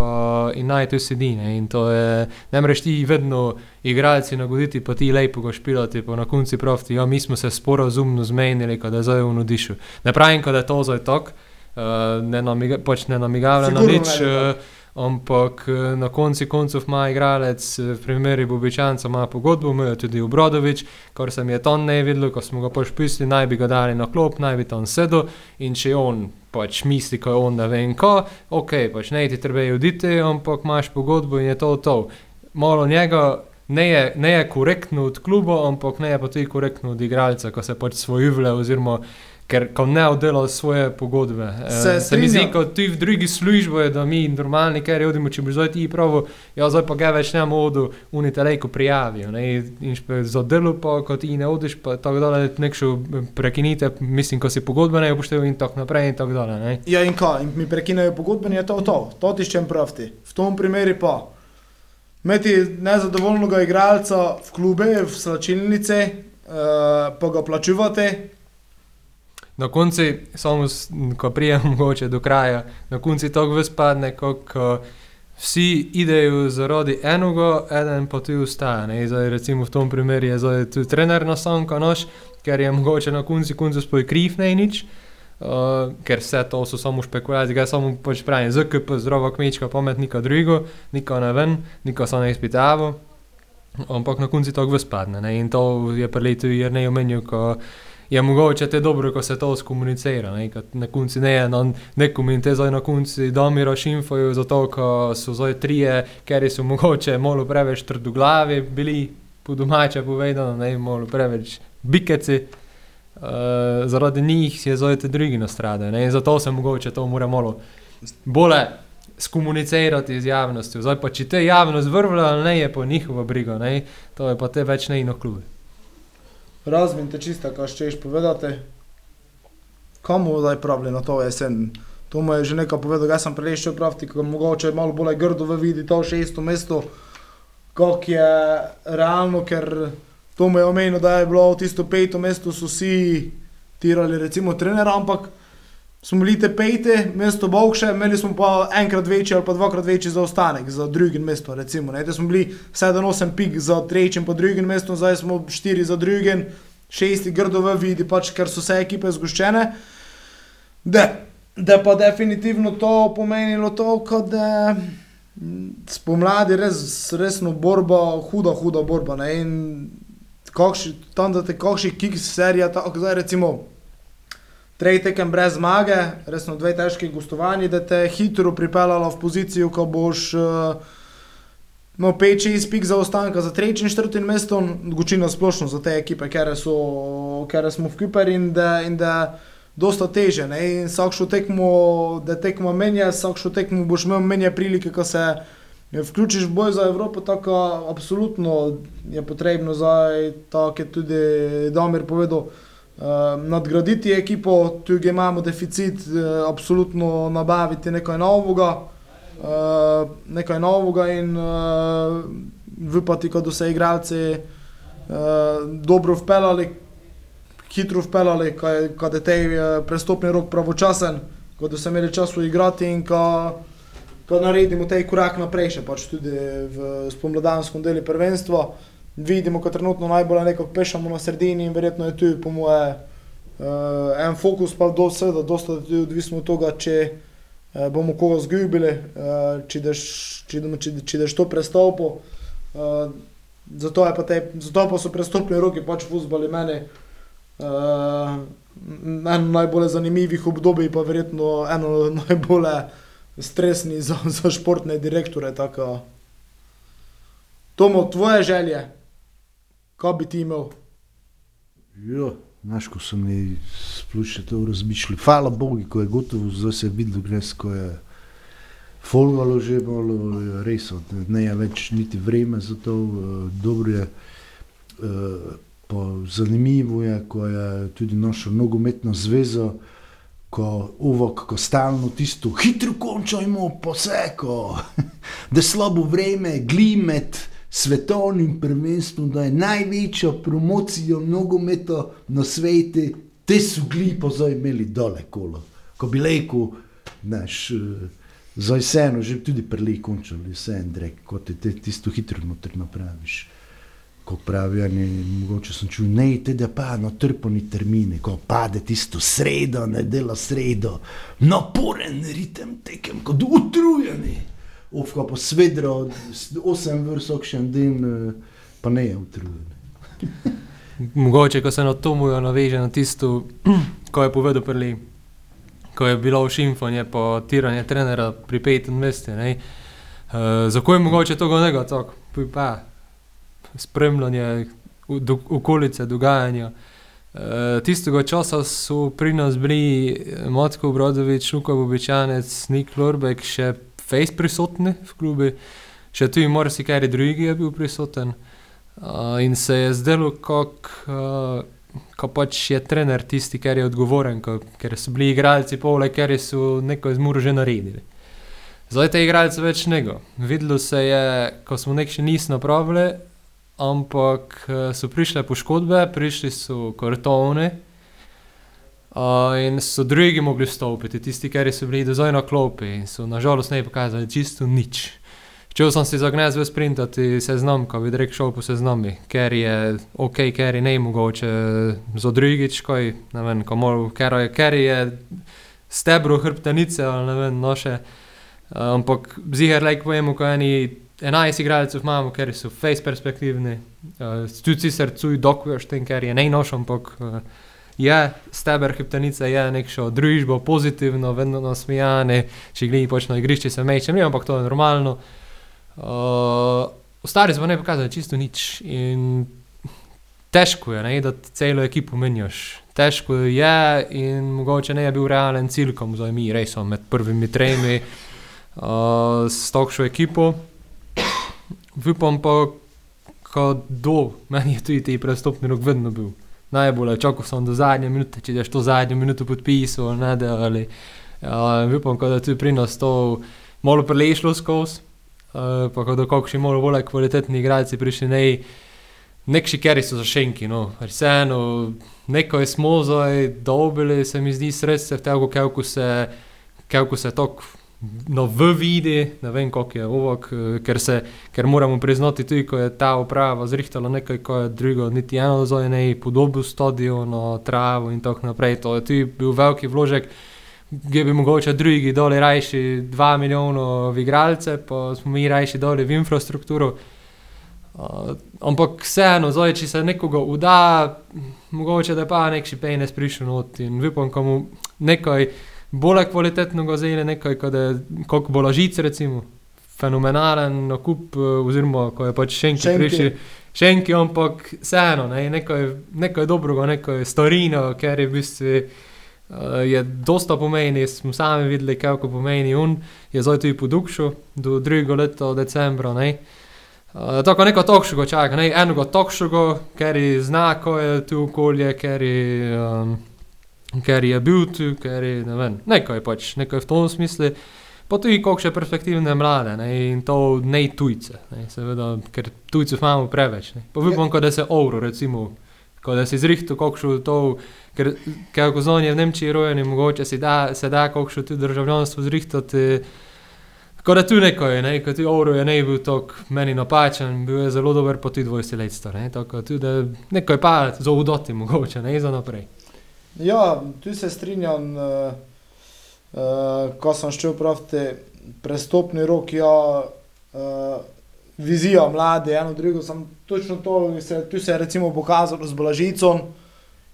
in naj tu sedi. Ne, in to je, ne moreš ti vedno igralci nagoditi, pa ti lepo ga špilati, pa na koncu praviti, ja, mi smo se sporazumno zmenili, da je zdaj v nudišu. Ne pravim, da je to zdaj tok, uh, ne, namiga, pač ne namigavlja na nič. Uh, Ampak eh, na koncu koncev ima igralec, eh, v primeru Bobičanca, ima pogodbo, ima tudi Obrodovič, kar se mi je to ne videlo, ko smo ga pač pisali, naj bi ga dali na klop, naj bi tam sedel in če on pač misli, ko je on ne vem ko, ok, pač ne ti treba oditi, ampak imaš pogodbo in je to to. Malo njega ne je, ne je korektno od kluba, ampak ne je pa tudi korektno od igralca, ko se pač svojivle oziroma ker ko ne oddela svoje pogodbe. Eh, Se se mi zdi, kot ti v drugi službi, je, da mi normalni, ker odimo, če bi zdaj ti pravi, ja, zdaj pa ga več ne modu, unite lejko prijavijo. Ne, in špe- za delo pa, ko ti ne odiš, pa tako dalje, nekšo prekinite, mislim, ko si pogodbe ne upoštevajo in tako naprej in tako dalje. Ne. Ja, in in mi prekinejo pogodbeni, je to to, to ti ščem pravti. V tom primeru pa. Imeti nezadovoljnega igralca v klube, v slačilnice, uh, pa ga plačuvate, Na koncu, samo ko prijem mogoče do kraja, na koncu to vse padne, ko, ko vsi idejo zaradi enega, eden pa tu ustaja. Ne. Zdaj, recimo v tom primeru je zdaj tu trener na sanka nož, ker je mogoče na koncu koncu spoj kriv ne nič. Uh, ker vse to so samo špekulacije, ga samo pač pravim, ZKP, zdrava kmečka, pamet, nika drugo, nika ne ven, nika se ne izpitava, ampak na koncu to vse padne. Ne. In to je jer ne omenil, ko je mogoče te dobro, ko se to skomunicira. Ne, na koncu ne je na nekom in te zdaj na koncu domiro šimfajo, zato so zdaj trije, ker so mogoče malo preveč trdoglavi bili, po domače povedano, ne malo preveč bikeci. Uh, zaradi njih je zdaj te drugi nastradajo ne, zato se mogoče to mora malo bolje skomunicirati z javnostjo. Zdaj pa, če te javnost vrvlja ne, je pa njihova briga, ne, to je pa te več ne in oklubi. Razmite čisto, kaj češ povedati. Komu zdaj pravi na to jesen? To mu je že nekaj povedal, jaz sem prej še pravti, ko mogoče malo bolj grdo vidi to šesto mesto, kako je realno, ker to mu je omenil, da je bilo tisto peto mesto, so vsi tirali recimo trenera, ampak smo bili te pete, mesto Bovše, imeli smo pa enkrat večji ali pa dvakrat večji zaostanek za drugim mestom. Recimo, ne, da smo bili 7-8 pik za tretjim, pa drugim mestom, zdaj smo 4 za drugim, 6 grdo v vidi, pač ker so vse ekipe zgoščene. Da, da pa definitivno to pomenilo to, da spomladi res, resno borba, huda, huda borba. Ne, in kakšni, tam da te kakšni kiks serija, tako zdaj recimo tretji tekem brez zmage, resno dve težki gostovanji, da te hitro pripeljala v pozicijo, ko boš no, 5-6 pik za ostanka za tretjim in četrtim mestom, gočina splošno za te ekipe, ker, so, ker smo v Kuper in da, da dosta teže. Ne? In vsakšo tekmo, da tekmo menja, vsakšo tekmo boš imel menja prilike, ko se vključiš v boj za Evropo, tako absolutno je potrebno tako je tudi Damir povedal, nadgraditi ekipo, tudi imamo deficit, uh, absolutno nabaviti nekaj novega, uh, nekaj novega in uh, vypati, kot so igralci uh, dobro vpeljali, hitro vpeljali, kad je tej uh, prestopni rok pravočasen, ko so imeli čas igrati in ko naredimo tej korak naprej, še pač tudi v spomladanskem delu prvenstva. Vidimo, kot trenutno najbolj nekako pešamo na sredini in verjetno je tu, po moje, uh, en fokus, pa do vsega, dosta tudi odvisno od tega, če uh, bomo koga zgubili, uh, če daš to prestopo. Uh, zato, te, zato pa so prestopni roki, pač fuzbali meni. Uh, eno najbolj zanimivih obdobij, pa verjetno eno najbolj stresnih za, za športne direktore. Tomo, tvoje želje, Kaj bi ti imel? Ja, znaš, ko so mi splošno to razmišljali. Hvala Bogu, ko je gotovo, zdaj se je videlo, gres, ko je folgalo že malo, res, ne je več niti vreme za to, uh, dobro je. Uh, pa zanimivo je, ko je tudi našo nogometno zvezo, ko uvok, ko stalno tisto hitro končajmo, poseko, da slabo vreme, glimet svetovnim prvenstvom, da je največja promocija nogometa na svetu, te so glipo zdaj imeli dole kolo. Ko bi rekel, znaš, eh, zdaj vseeno, že tudi prelej končali, vse en drek, kot te, tisto hitro noter napraviš. Ko pravijo, ne, mogoče sem čutil, ne, te da pa na trponi termine, ko pade tisto sredo, ne dela sredo, naporen ritem tekem, kot utrujeni ufka po svedro, osem vrst, še en dan, eh, pa ne je utrujen. Mogoče, ko se na to mujo naveže na tisto, ko je povedal prvi, ko je bilo v šimfonje po tiranju trenera pri petem mestu. Uh, Zakaj je mogoče to gonega, tako pa spremljanje do, okolice, dogajanja. Uh, tistega časa so pri nas bili Motko Brodovič, Luka Bobičanec, Nik Lorbek, še face prisotni v klubi, še tu in mora si kaj drugi je bil prisoten. Uh, in se je zdelo, kot uh, pač je trener tisti, ki je odgovoren, ko, ker so bili igralci pole, ker so neko izmuro že naredili. Zdaj te igralce več nego. Videlo se je, ko smo nekaj še nismo napravili, ampak so prišle poškodbe, prišli so kartoni, Uh, in so drugi mogli stopiti, tisti, ki so bili do zdaj na klopi in so nažalost ne pokazali čisto nič. Če sem si zagnal z sprintati seznam, ko bi rekel šel po seznami, ker je ok, ker je ne mogoče za drugič, kaj ne vem, komu, ker je, ker je stebro hrbtenice ali ne vem, noše. Ampak ziger lajk pojemo, ko eni 11 igralcev imamo, ker so face perspektivni, uh, tudi srcu, dokuješ tem, ker je ne noš, ampak. Uh, je steber hiptenice, je neko družbo, pozitivno, vedno nasmejane, če gledajo pač na igrišče, se meče, ne, ampak to je normalno. Uh, Ostali smo ne pokazali čisto nič in težko je, ne, da celo ekipo menjaš. Težko je in mogoče ne je bil realen cilj, ko smo mi res med prvimi tremi uh, s tokšo ekipo. Upam pa, da meni je tudi ti prestopni rok vedno bil najbolj čakal sem do zadnje minute, če daš to zadnjo minuto podpisal. Ne, da, ali, uh, upam, da tudi pri nas to malo prelešlo skozi, uh, pa da kakšni malo bolj kvalitetni igralci prišli. Ne, nekši keri so zašenki, no, vseeno, neko je smo zdaj dobili, se mi zdi, sredstev tega, kako se, kako se tok no, v vidi, ne vem, koliko je ovok, eh, ker, se, ker moramo priznati tudi, ko je ta uprava zrihtala nekaj, ko je drugo, niti eno zdaj ne, podobno stadion, travo in tako naprej, to je tudi bil veliki vložek, gdje bi mogoče drugi doli rajši 2 milijona v igralce, pa smo mi rajši doli v infrastrukturo. Uh, ampak vseeno, zdaj, če se nekoga uda, mogoče da pa nekši penis prišel not in vipom, komu nekaj bolj kvalitetnega zele, nekaj, kot je, koliko bo lažic, recimo, fenomenalen nakup, eh, oziroma ko je pač še enkrat prišel. Še enkrat, ampak vseeno, ne, nekaj, nekaj dobrega, nekaj storino, ker je v bistvu. Uh, je dosta pomeni, smo sami videli, kako pomeni on, je zdaj tudi po Dukšu, do drugega leta, decembra. Uh, tako neko tokšugo čaka, ne enega tokšugo, ker je znako je tu okolje, ker je, um, ker je bil tu, ker je ne vem, nekaj pač, nekaj v tom smislu. Pa tudi kakšne perspektivne mlade ne, in to ne tujce, ne, seveda, ker tujcev imamo preveč. Vidim, ja. da se ovro, recimo, da se zrihtu kakšno to. Ker, kako znanje v Nemčiji rojeni, mogoče se da, se da kakšno tudi državljanstvo zrihtati. Tako da tu neko je, ne, kot je Oro, je ne bil tako meni napačen, bil je zelo dober po tudi 20 let star, ne, tako tudi neko je pa za udoti mogoče, ne, za naprej. Ja, tu se strinjam, uh, uh, ko sem šel prav te prestopni rok, ja, uh, vizija mlade, eno drugo, sem točno to, se, tu se je recimo pokazalo z Blažicom,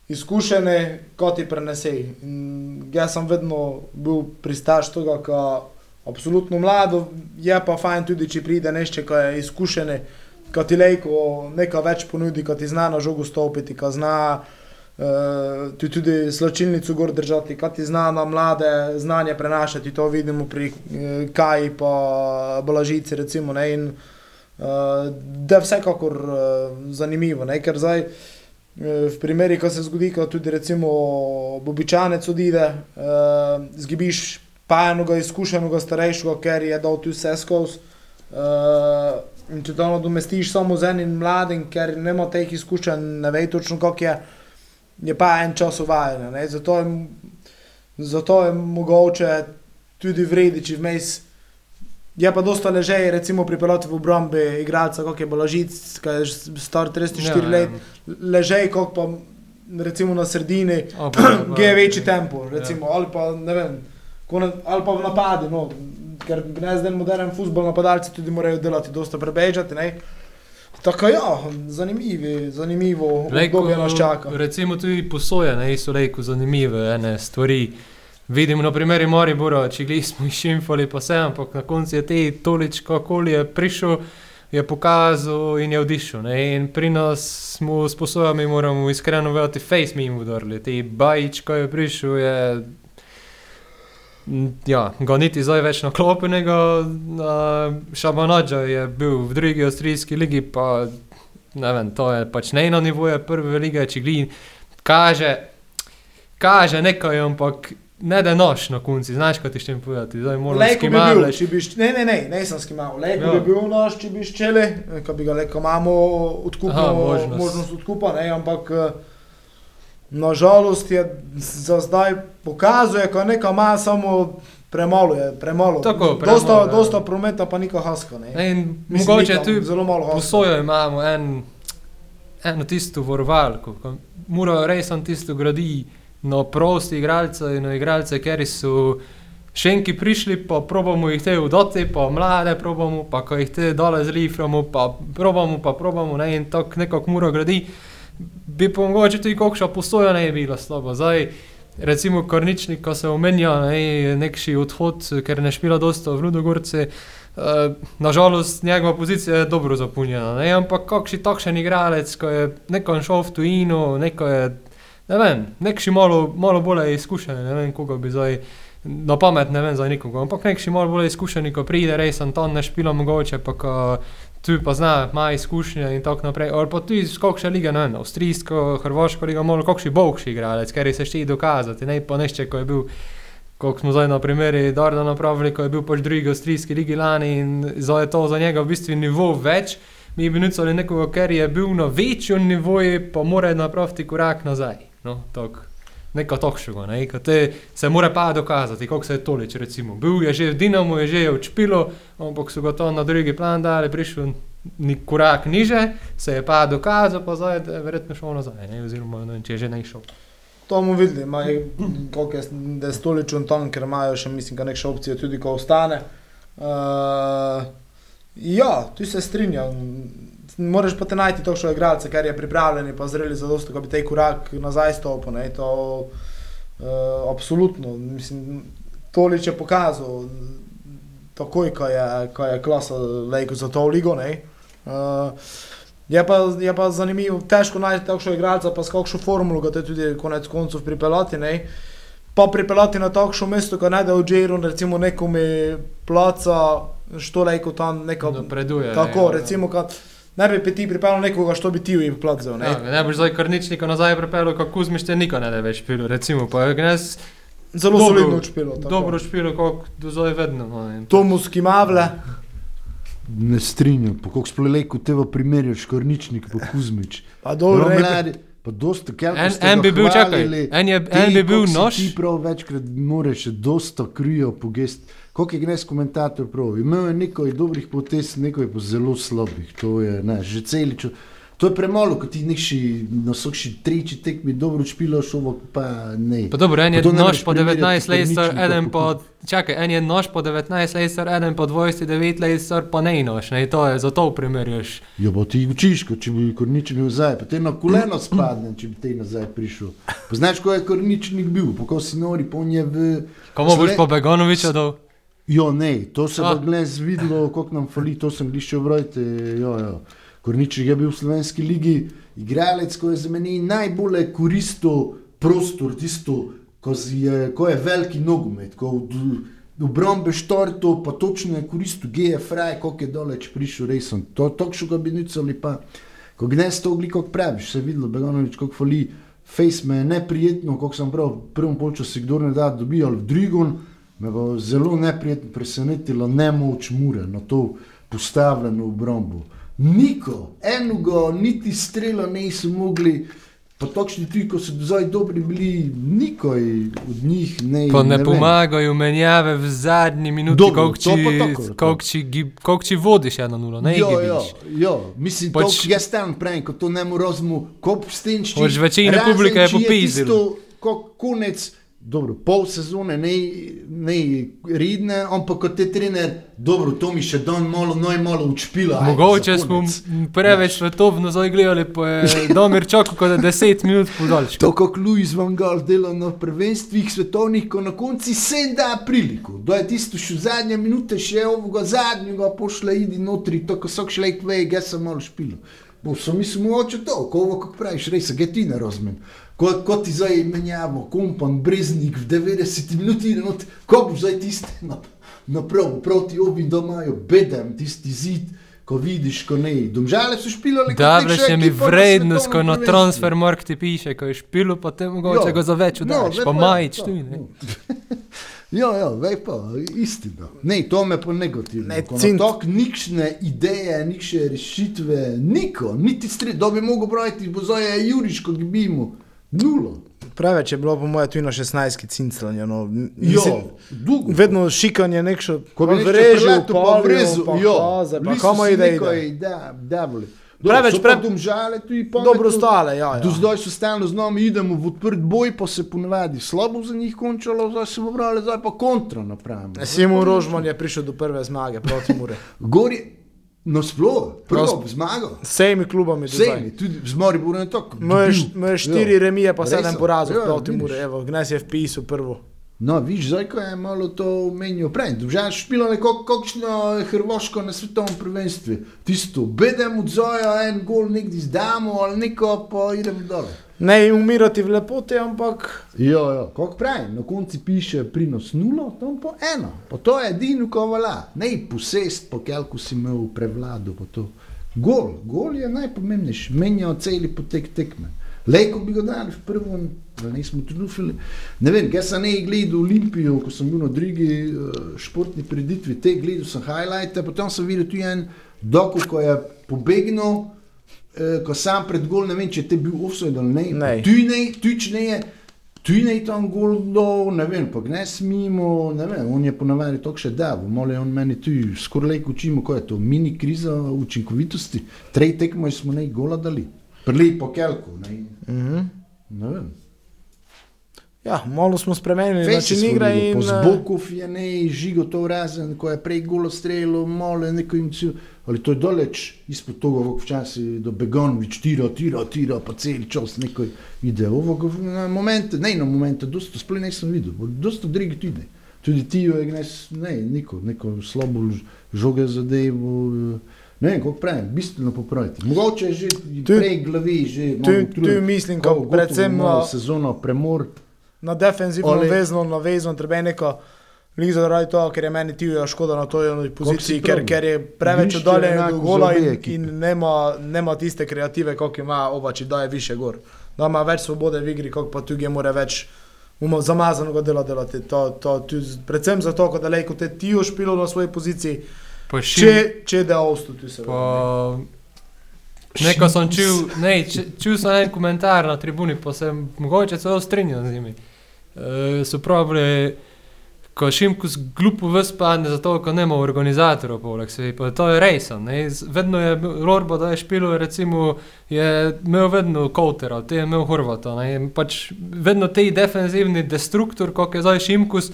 izkušene, kot ti prenesej. In jaz sem vedno bil pristaš tega, je absolutno mlado, je pa fajn tudi, če pride nekaj, ki je izkušene, ki ti lejko nekaj več ponudi, ki ti zna na žogu stopiti, ki zna tudi slačilnico gor držati, ki ti zna na mlade znanje prenašati. To vidimo pri uh, Kaji, pa Balažici, recimo. Ne, in, uh, da je vsekakor uh, zanimivo, ne, ker zdaj. Eh, v primeri, ko se zgodi, ko tudi recimo običajnec odide, uh, zgibiš pa enega izkušenega starejšega, ker je dal tu vse skozi. Uh, in če to nadomestiš samo z enim mladim, ker nima teh izkušenj, ne ve točno, kako je, je pa en čas uvajen. Zato, zato je mogoče tudi vredi, če vmes. Je pa dosta ležaj, recimo pripeljati v obrambi igralca, kot je Balažic, ki je star 34 ja, let, ja. ležaj, kot pa recimo na sredini, ki je večji tempo, recimo, ja. ali, pa, vem, na, ali pa v napadi, no, ker ne zdaj modern futbol, napadalci tudi morajo delati, dosta prebežati. Ne. Tako ja, zanimivi, zanimivo, kako je nas čaka. Recimo tudi posoje, ne so reko zanimive ene stvari. Vidimo na primeru Moribora, če gli smo jih šimfali, pa se, ampak na koncu je te toličko okolje prišel, je pokazal in je odišel. Ne? In pri nas smo sposobni, moramo iskreno vedeti, face mi udorili. Te bajič, ko je prišel, je. Ja, ga niti zdaj več na klopenega, Šabanođa je bil v drugi avstrijski ligi, pa ne vem, to je pač ne na nivoju prve lige, če gli kaže, kaže nekaj, ampak ne da noč na konci, znaš, kaj ti še povedati. Lejko bi bil, če bi ščeli. Ne, ne, ne, ne sem skimal. Lejko ja. bi bil noč, če bi ščeli, ko bi ga leko imamo odkupno, možnost. možnost odkupa, ne, ampak eh, nažalost je za zdaj pokazuje, ko neka ima samo premalo je, premalo. Tako, premalo, dosta, ja. dosta prometa pa niko haska, ne. ne in mogoče tu zelo malo haska. Posojo imamo en, eno tisto vorvalko, mora res on tisto graditi no, prosti igralci in no, igralce, ker so še enki prišli, pa probamo jih te vdoti, pa mlade probamo, pa ko jih te dole zriframo, pa probamo, pa probamo, ne, in tako nekako mora gradi, bi pa mogoče tudi kakšna postoja ne bi bila slaba. Zdaj, recimo Korničnik, ko se omenja, ne, nekši odhod, ker ne špila dosta v Ludogorce, Uh, nažalost, njegova pozicija je dobro zapolnjena, ampak kakšen takšen igralec, ko je neko šel v tujino, neko je ne vem, nekši malo, malo bolj izkušeni, ne vem, koga bi zdaj na pamet, ne vem za nikoga, ampak nekši malo bolj izkušeni, ko pride res Anton, ne špilo mogoče, pa ko tu pa zna, ima izkušnje in tako naprej. Ali pa tudi skokše lige, ne vem, avstrijsko, hrvaško ligo, malo kakšni bogši igralec, ker se še dokazati, ne pa nešče, ko je bil. Kot smo zdaj na primeru Darda napravili, ko je bil pač drugi avstrijski ligi lani in zdaj je to za njega v bistvu nivo več, mi bi nucali nekoga, ker je bil na večjem nivoju, pa mora napraviti korak nazaj. No, tako. Neko tokšega, ne, te se mora pa dokazati, koliko se je tolič, recimo. Bil je že v Dinamu, je že je odšpilo, ampak so ga to na drugi plan dali, prišel ni korak niže, se je pa dokazal, pa zdaj je verjetno šel nazaj, ne, oziroma ne če je že ne šel. To bomo videli, koliko je, da je stoličen tam, ker imajo še, mislim, da nekše opcije tudi, ko ostane. Uh, ja, tu se strinjam. Moraš pa te najti točno igralce, ker je pripravljen in pa zreli za dosto, da bi tej korak nazaj stopil. Ne, to uh, absolutno, mislim, tolič je pokazal, takoj, ko je, ko je klasa lejko za to ligo. Ne, uh, Je pa, je pa zanimivo, težko najti takšno igralca, pa s kakšno formulo ga te tudi konec koncev pripeljati. Ne? Pa pripeljati na takšno mesto, ko najde v Džeru, recimo nekome placa, što reko tam neka. Napreduje. Tako, ne, recimo, kad ne bi ti pripeljal nekoga, što bi ti plac vzel. Ne? Ja, ne boš zdaj kar nič niko nazaj pripeljal, kako Kuzmiš te niko ne da več pilo, recimo, pa je gnes Zelo dobro- solidno učpilo. tako. dobro špilo, kako do zdaj vedno. No, Tomus Kimavle, Ne strinjam, po koliko sploh lejko tebe primerjaš, Korničnik pa Kuzmič. pa dobro, No, rekel. Mladi, pa dosta, ker En, en bi bil, čakaj, en, je, en bi bil nož. Ti prav večkrat moraš še dosta krijo pogest. Koliko je gnes komentator prav? Imel je nekaj dobrih potez, nekaj pa zelo slabih. To je, ne, že celič. To je premalo, kot ti nekši, so še treči tekmi dobro špilo, šovo pa ne. Pa dobro, en je nož po primerjati 19 let star, Korničnika eden po, čakaj, en je nož po 19 let star, eden po 29 let star, pa ne nož, ne, to je, zato primerjaš. Ja, pa ti učiš, kot če bi korničnik nazaj, pa te na koleno spadne, če bi te nazaj prišel. Poznaš, ko je korničnik bil, pa ko si nori, pa on je v... Komu boš po Begonoviča dal? Jo, ne, to se bo gles videlo, koliko nam fali, to sem lišče vrojte, jo, jo. Korničnik je bil v slovenski ligi, igralec, ko je za meni najbolj koristil prostor, tisto, ko, si je, ko je veliki nogomet, ko v, v brombe štorto, pa točno je koristil GFRI, koliko je daleč prišel, resen. To tokšo ga bi nicali pa, ko gnes to ogliko praviš, se je videlo, Begonovič, koliko fali, face me je neprijetno, koliko sem prav v prvem polčasu, kdo ne da dobi, ali v drugem, me bo zelo neprijetno presenetilo nemoč mure na to postavljeno obrombo. Niko, enoga, niti strela niso mogli, pa točni ti, ko so zdaj dobri bili, nikoj od njih ne. Pa ne vem. pomagajo menjave v zadnji minuti, koliko koliko či vodiš 1-0, ne Jo, jo, jo, mislim, Pač- pač, to jaz tam pravim, ko to ne morem razumeti, ko stenči. Pač večina publike je konec, dobro, pol sezone, ne, ne redne, ampak kot te trener, dobro, to mi še dan malo, noj malo učpila. Mogoče smo preveč svetovno zdaj gledali, pa je Domir čakal kot da 10 minut podaljška. To, kot Louis Van Gaal dela na prvenstvih svetovnih, ko na konci se da priliko. Da je tisto še zadnje minute, še ovoga zadnjega pošle, idi notri, to, ko so šle kvej, jaz sem malo špil. Bo sem mislil, mogoče to, ko ovo, kako praviš, res, ga ti ne razumem. Ko, ko ti zdaj menjamo, kompan, breznik v 90 minuti, not, ko boš zdaj tiste naprav, proti obim domajo, bedem, tisti zid, ko vidiš, ko ne. Domžale so špilali, Dobro, še mi vrednost, ko na transfer mark ti piše, ko je špilo, pa te mogoče Jo. ga za več No, udaš, zdaj pa pa- majič no, tu. ne. Ja, ja, vej pa, istina. Ne, to me pa negativno. Ne, cint. Tok nikšne ideje, nikšne rešitve, niko, niti stri, da bi mogel praviti, bo zdaj je Juriš, ko gibimo, nulo. Preveč je bilo, po mojem, tu na 16 cinclanja. No. Jo, Mislim, dugo. vedno šikanje nekšo, Ko bi vrežil, pa vrezu, pa jo, pa komu ide. Da, da, boli. Preveč so pa pre- domžale tu in pametno. Dobro stale, ja. Do ja. zdaj so stalno z nami, idemo v odprt boj, pa se ponavadi slabo za njih končalo, zdaj se bo brali, zdaj pa kontra napravimo. Simon Rožman je prišel do prve zmage proti Mure. Gor je, no prvo Pros- zmago. S vsemi klubami do zdaj. Vsemi, tudi z Mariborom je tako. Imajo štiri remije, pa sedem porazov Ja, proti. Mure. Evo, Gnes je vpisal prvo. No, viš, zdaj ko je malo to menil prej. Držaš špilo neko kakšno Hrvaško na svetovnem prvenstvu. Tisto, bedem od zoja, en gol nekdi zdamo ali neko, pa idemo dole. Ne umirati v lepoti, ampak jo, kako pravi, na koncu piše prinos nulo, tam pa eno. Pa to je edino, ko vala. Ne posest, po kelku si imel prevlado. Gol, gol je najpomembnejši, menjajo celi potek tekme. Lejko bi ga dali v prvem, ali nismo trufili. Ne vem, jaz sem ne gledal Olimpijo, ko sem bil na drugi uh, športni preditvi, te gledal sem highlighte, potem sem videl tu en doku, ko je pobegnil, ko sam pred gol, ne vem, če te bil offside ali ne. Ne. Tu ne, tu ne je. Tu je tam gol dol, ne vem, pa ne smemo, ne vem, on je ponavadi to še da, mole on meni tu skoraj lejko učimo, ko je to mini kriza učinkovitosti. Trej tekmo smo ne gola dali, prli po kelku, ne, Mhm. ne vem. Ja, malo smo spremenili način igre in zbokov je ne žigo to razen, ko je prej golo strelo, mole neko imcijo, ali to je doleč izpod toga, kako včasih do Begonovič tira, tira, tira, pa cel čas neko ide. Ovoga na momente, ne na momente, dosto sploh nisem videl, dosto drugi tudi. Tudi ti jo je gnes, ne, neko, neko slabo žoge zadevo, eh, ne vem, kako pravim, bistveno popraviti. Mogoče je že Tu- prej glavi, že tu- malo tu mislim, Kao ko gotovo predvsem sezono premor. Na defenzivno Ole. vezno, na vezno, treba je neko lizo zaradi tega, ker je meni Tijo škoda na toj poziciji, ker, ker je preveč je oddaljen za gola in, in nema, nema tiste kreative, kot ima Obači, da je više gor. Da ima več svobode v igri, kot pa tudi more več zamazanega dela delati. To, to, to, predvsem zato, ko daleko te Tijo špilo na svoji poziciji, Pa šim, če, če da ostu tu se. pa... Neko sem čul, ne, čul sem en komentar na tribuni, pa sem mogoče celo strinjal z njimi. Uh, so pravili, ko Šimkus glupo vspadne, zato ker nema organizatorov poleg sebe, pa to je. Z- Vedno je Lorba, da je špilo, recimo, je imel vedno Koutera, te je imel Horvata. ne. Pač vedno tej defensivni destruktor, kot je zdaj Šimkus,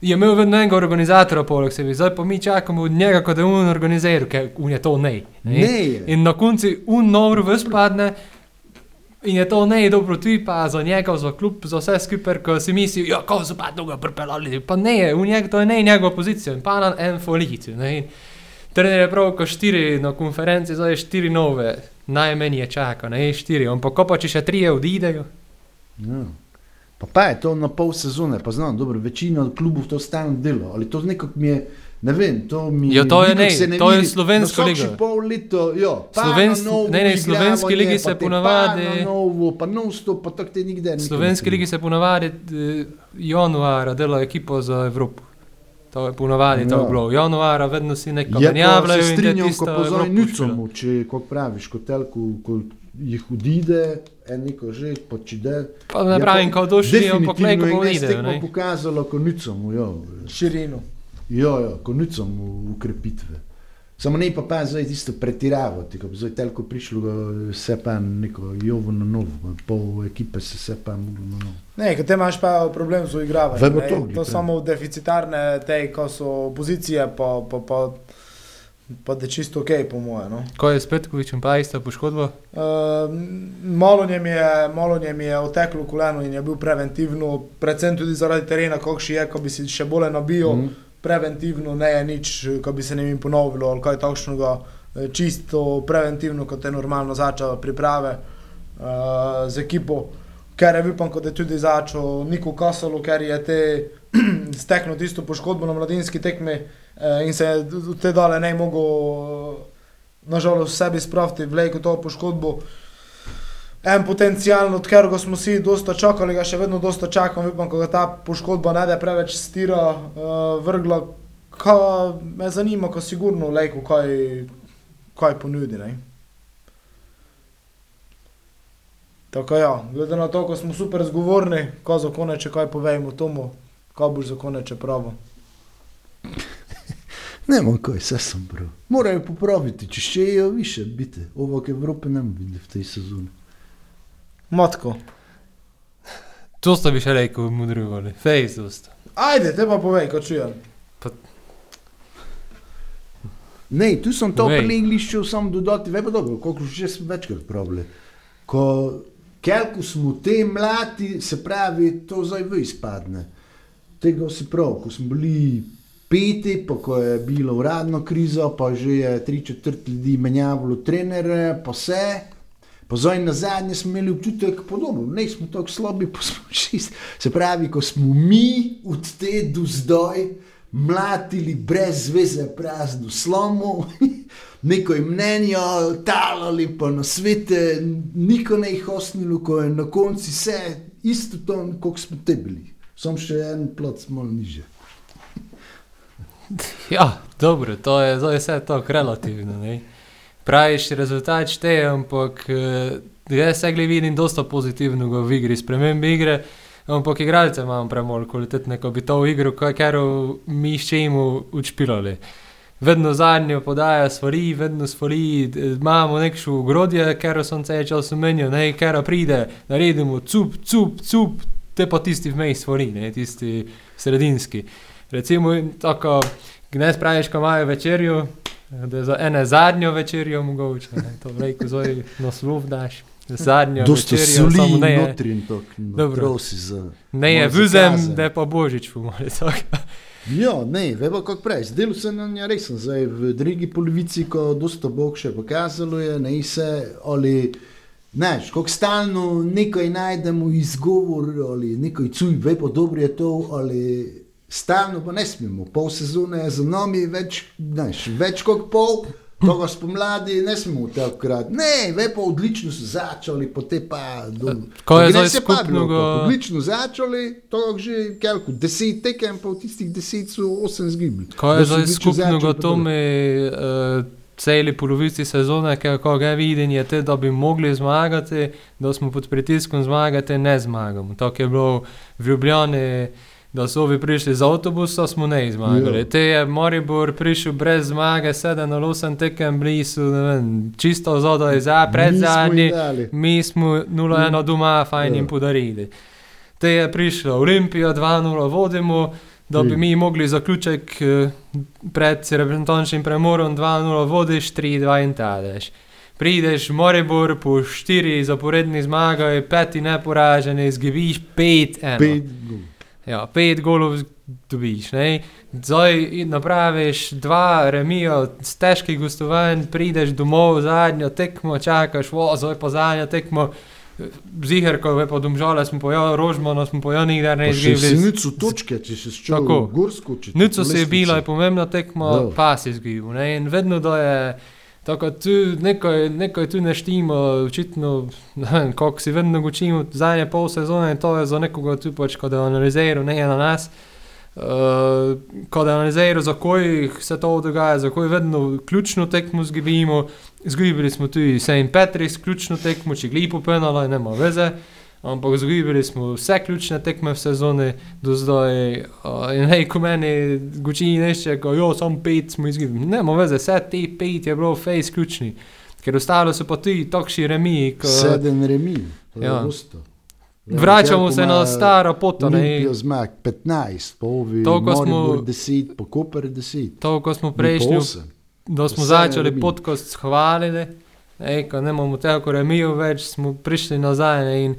je imel vedno enega organizatora poleg sebe. Zdaj pa mi čakamo od njega, kot da je on organiziral, ker on je to ne. Ne je. In na koncu un nov vspadne. In je to ne dobro tudi pa za njega, za klub, za vse skupaj, ko si misli, ja, ko so pa dolgo pripeljali. Pa ne, v njega to je ne njegova pozicija, in pa na en folit. Trener je prav, ko štiri na konferenci, zdaj je štiri nove, najmanj je čaka, ne štiri, ampak ko pa če še trije odidejo. Ja. Pa, pa je to na pol sezone, pa znam, dobro, večina klubov to stalno dela, ali to nekako mi je, ne vem, to mi Ja, to je ne, se to je Na liga. vsakši pol leto, jo, na novo ne, ne, slovenski igravanje, ligi se pa te ponavadi- novo, pa non stop, pa tako te V nikoli slovenski ne ligi se ponavadi eh, januara dela ekipo za Evropo. To je ponavadi to Ja. bilo. Januara vedno si nekaj Je menjavljajo se strinjam, ko špila. nucomu, če, kot praviš, kot telku, ko jih odide, en neko že, pa če de. Pa ne pravim, kot došli, ampak Definitivno lejko je povide. tekmo pokazalo konicom, jo, Širino. Jo, jo, konicom ukrepitve. Samo ne pa pa zdaj tisto pretiravati, ko bi zdaj telko prišlo, ga se pa neko jovo na novo, pol ekipe se se pa moglo na novo. Ne, ker te imaš pa problem z uigravanjem. To To samo deficitarne, te, ko so pozicije, pa, pa, pa, pa da je čisto ok, po moje. No. Ko je s Petkovičem pa ista poškodba? Uh, malo njem je, malo njem je oteklo koleno in je bil preventivno, predvsem tudi zaradi terena, kakšni je, ko bi si še bolje nabil. Mm. Mhm. Preventivno ne je nič, ko bi se jim ponovilo ali kaj takšnega, eh, čisto preventivno, kot je normalno začel priprave uh, z ekipo. Ker je pa, kot je tudi začel Niko Kasalo, ker je te steknil tisto poškodbo na mladinski tekmi eh, in se je te dale ne mogel, nažalost, sebi spraviti vleko to poškodbo. En potencijalno, od katerega smo si dosta čakali, ga še vedno dosta čakam, upam, ko ga ta poškodba ne da preveč stira, uh, vrgla. Ka, me zanima, ko sigurno lejko kaj, kaj ponudi. Ne? Tako ja, glede na to, ko smo super zgovorni, ko za koneče kaj povejmo tomu, kaj boš za koneče pravo. Ne vem, kaj, vse sem prav. Morajo popraviti, če še je više, biti. Ovak Evrope ne bomo videli v tej sezoni. Matko. To sta bi še rekel, mudrivali. Fejs dosta. Ajde, te pa povej, ko čujem. Ne, tu sem to Povej. pri Englišču sam dodati, ve pa dobro, koliko že sem večkrat pravili. Ko kelku smo te mladi, se pravi, to zdaj v izpadne. Tega si prav, ko smo bili peti, pa ko je bilo uradno krizo, pa že je tri četrt ljudi menjavalo trenere, pa vse. Zdaj na zadnje smo imeli občutek podobno, ne smo tako slabi, pa smo čist. Se pravi, ko smo mi od te do zdaj mlatili brez veze, prazno slomo, neko mnenje, talali pa na svete, niko ne jih osnilo, ko je na koncu vse isto to, kot smo te bili. Sam še en plot malo niže. Ja, dobro, to je, to je vse tako relativno. Ne? Praviš, rezultat šteje, ampak eh, jaz se glede vidim dosta pozitivnega v igri, spremembe igre, ampak igralce imamo premalo kvalitetne, ko bi to v igro, kar mi s čim učpilali. Vedno zadnjo podajo stvari, vedno stvari, imamo nekšno ogrodje, ker so se čas umenijo, ne, ker pride, naredimo cup, cup, cup, te pa tisti vmej stvari, ne, tisti sredinski. Recimo, tako, ne spraviš, ko imajo večerjo, da je za ene zadnjo večerjo mogoče, ne, to reko zoj naslov daš. Zadnjo Dosto večerjo, soli samo ne je, notri in to, Dobro. prosi za... ne je zakaze. da je pa božič, po mojem. tako. Ja, ne, vemo kako prej. Zdelo se nam je resen, zdaj v drugi polovici, ko dosta bog še pokazalo je, ne se, ali, znaš, kako stalno nekaj najdemo izgovor, ali nekaj cuj, ve pa dobro je to, ali stalno pa ne smemo. Pol sezone je za nami več, več kot pol. Toga spomladi ne smo takrat. Ne, ve pa odlično so začeli, potem pa do. Ko je Gre zdaj se pa skupnega- ko Odlično začeli, to že kelko, deset tekem, pa v tistih deset so osem zgibli. Kaj je zdaj skupno gotome uh, celi polovici sezone, kako ga vidim, je te, da bi mogli zmagati, da smo pod pritiskom zmagati, ne zmagamo. Tako je bilo v Ljubljani, da so ovi prišli z avtobusa, smo ne zmagali. Ja. Te je Moribor prišel brez zmage, 7 ali 8 tekem blizu, ne vem, čisto zadaj za, pred Nismo zadnji. jim dali. Mi smo 0-1 doma, fajn Ja. jim podarili. Te je prišla Olimpija, 2-0 vodimo, da bi Ja. mi mogli zaključek eh, pred reprezentančnim premorom 2-0 vodiš, 3-2 in tadeš. Prideš Moribor po štiri zaporedni zmagi, peti neporaženi, zgibiš 5-1. Ja, pet golov z- dobiš. Ne? Zdaj napraviš dva remija, s težkih gostovanj, prideš domov, zadnjo tekmo, čakaš, o, zdaj pa zadnjo tekmo. Ziger, ko je pa domžale, smo pojeli rožmano, smo pojeli nikdar ne si izgibali. nico točke, če si šel Tako. gorsko. če ti Nico po se je bila, je pomembna tekma, Ja. pa si izgibil. ne, In vedno, da je tako, tu nekaj, nekaj tu ne štima, očitno, ne vem, kako si vedno učimo, zadnje pol sezone, to je za nekoga tu pač, ko da je analiziral, ne na nas. Uh, ko da je analiziral, zakaj se to dogaja, zakaj vedno ključno tekmo zgibimo. Zgibili smo tudi St. Patrick's, ključno tekmo, če glipo penala, nema veze. Ampak zgibili smo vse ključne tekme v sezoni do zdaj. Uh, in hej, ko meni guči nešče, ko jo, samo pet smo izgubili. Ne, ima veze, vse te pet je bilo face ključni. Ker ostalo so pa tudi takšni remi. ko- Sedem remi. to je Ja. Vračamo se na staro pot, zmag 15, pa ovi Toliko smo- Maribor 10, pa Koper 10. To, ko smo Prejšnji da smo začeli podcast hvalili, ej, ko ne imamo tega remijo več, smo prišli nazaj ne, in uh,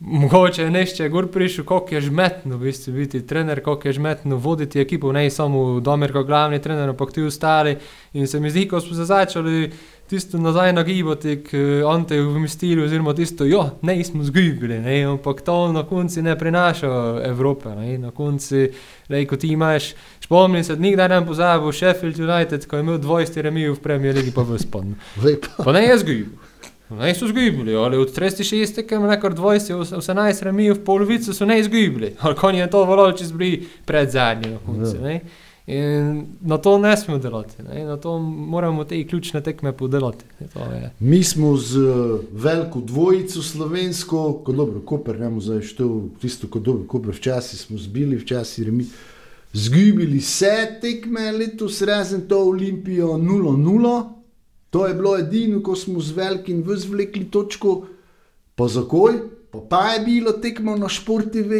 mogoče je nešče gor prišel, koliko je žmetno v bistvu biti trener, koliko je žmetno voditi ekipo, ne samo Domer kot glavni trener, ampak ti ostali. In se mi zdi, ko smo se začeli tisto nazaj nagibati, k Ante v stilu, oziroma tisto, jo, ne smo zgubili, ne, ampak to na koncu ne prinaša Evrope, ne, na koncu, lej, ko ti imaš Spomnim se, nikdar ne pozabil Sheffield United, ko je imel 20 remijev v Premier League, pa v spon. Pa ne je zgubil. Ne so zgubili, ali od 36 tekem, nekor 20, 18 remijev v polovici so ne izgubili. Ali konj je to volal, če zbri pred zadnjim na koncu. Ja. In na to ne smemo delati, ne. na to moramo te ključne tekme podelati. Mi smo z veliko dvojico slovensko, kot dobro, Koper, ne bomo zdaj štel tisto, kot dobro, Koper včasih smo zbili, včasih remi. Zgubili vse tekme letos, razen to Olimpijo 0-0. To je bilo edino, ko smo z velikim vzvlekli točko. Pa zakoj? Pa, pa je bilo tekmo na športv,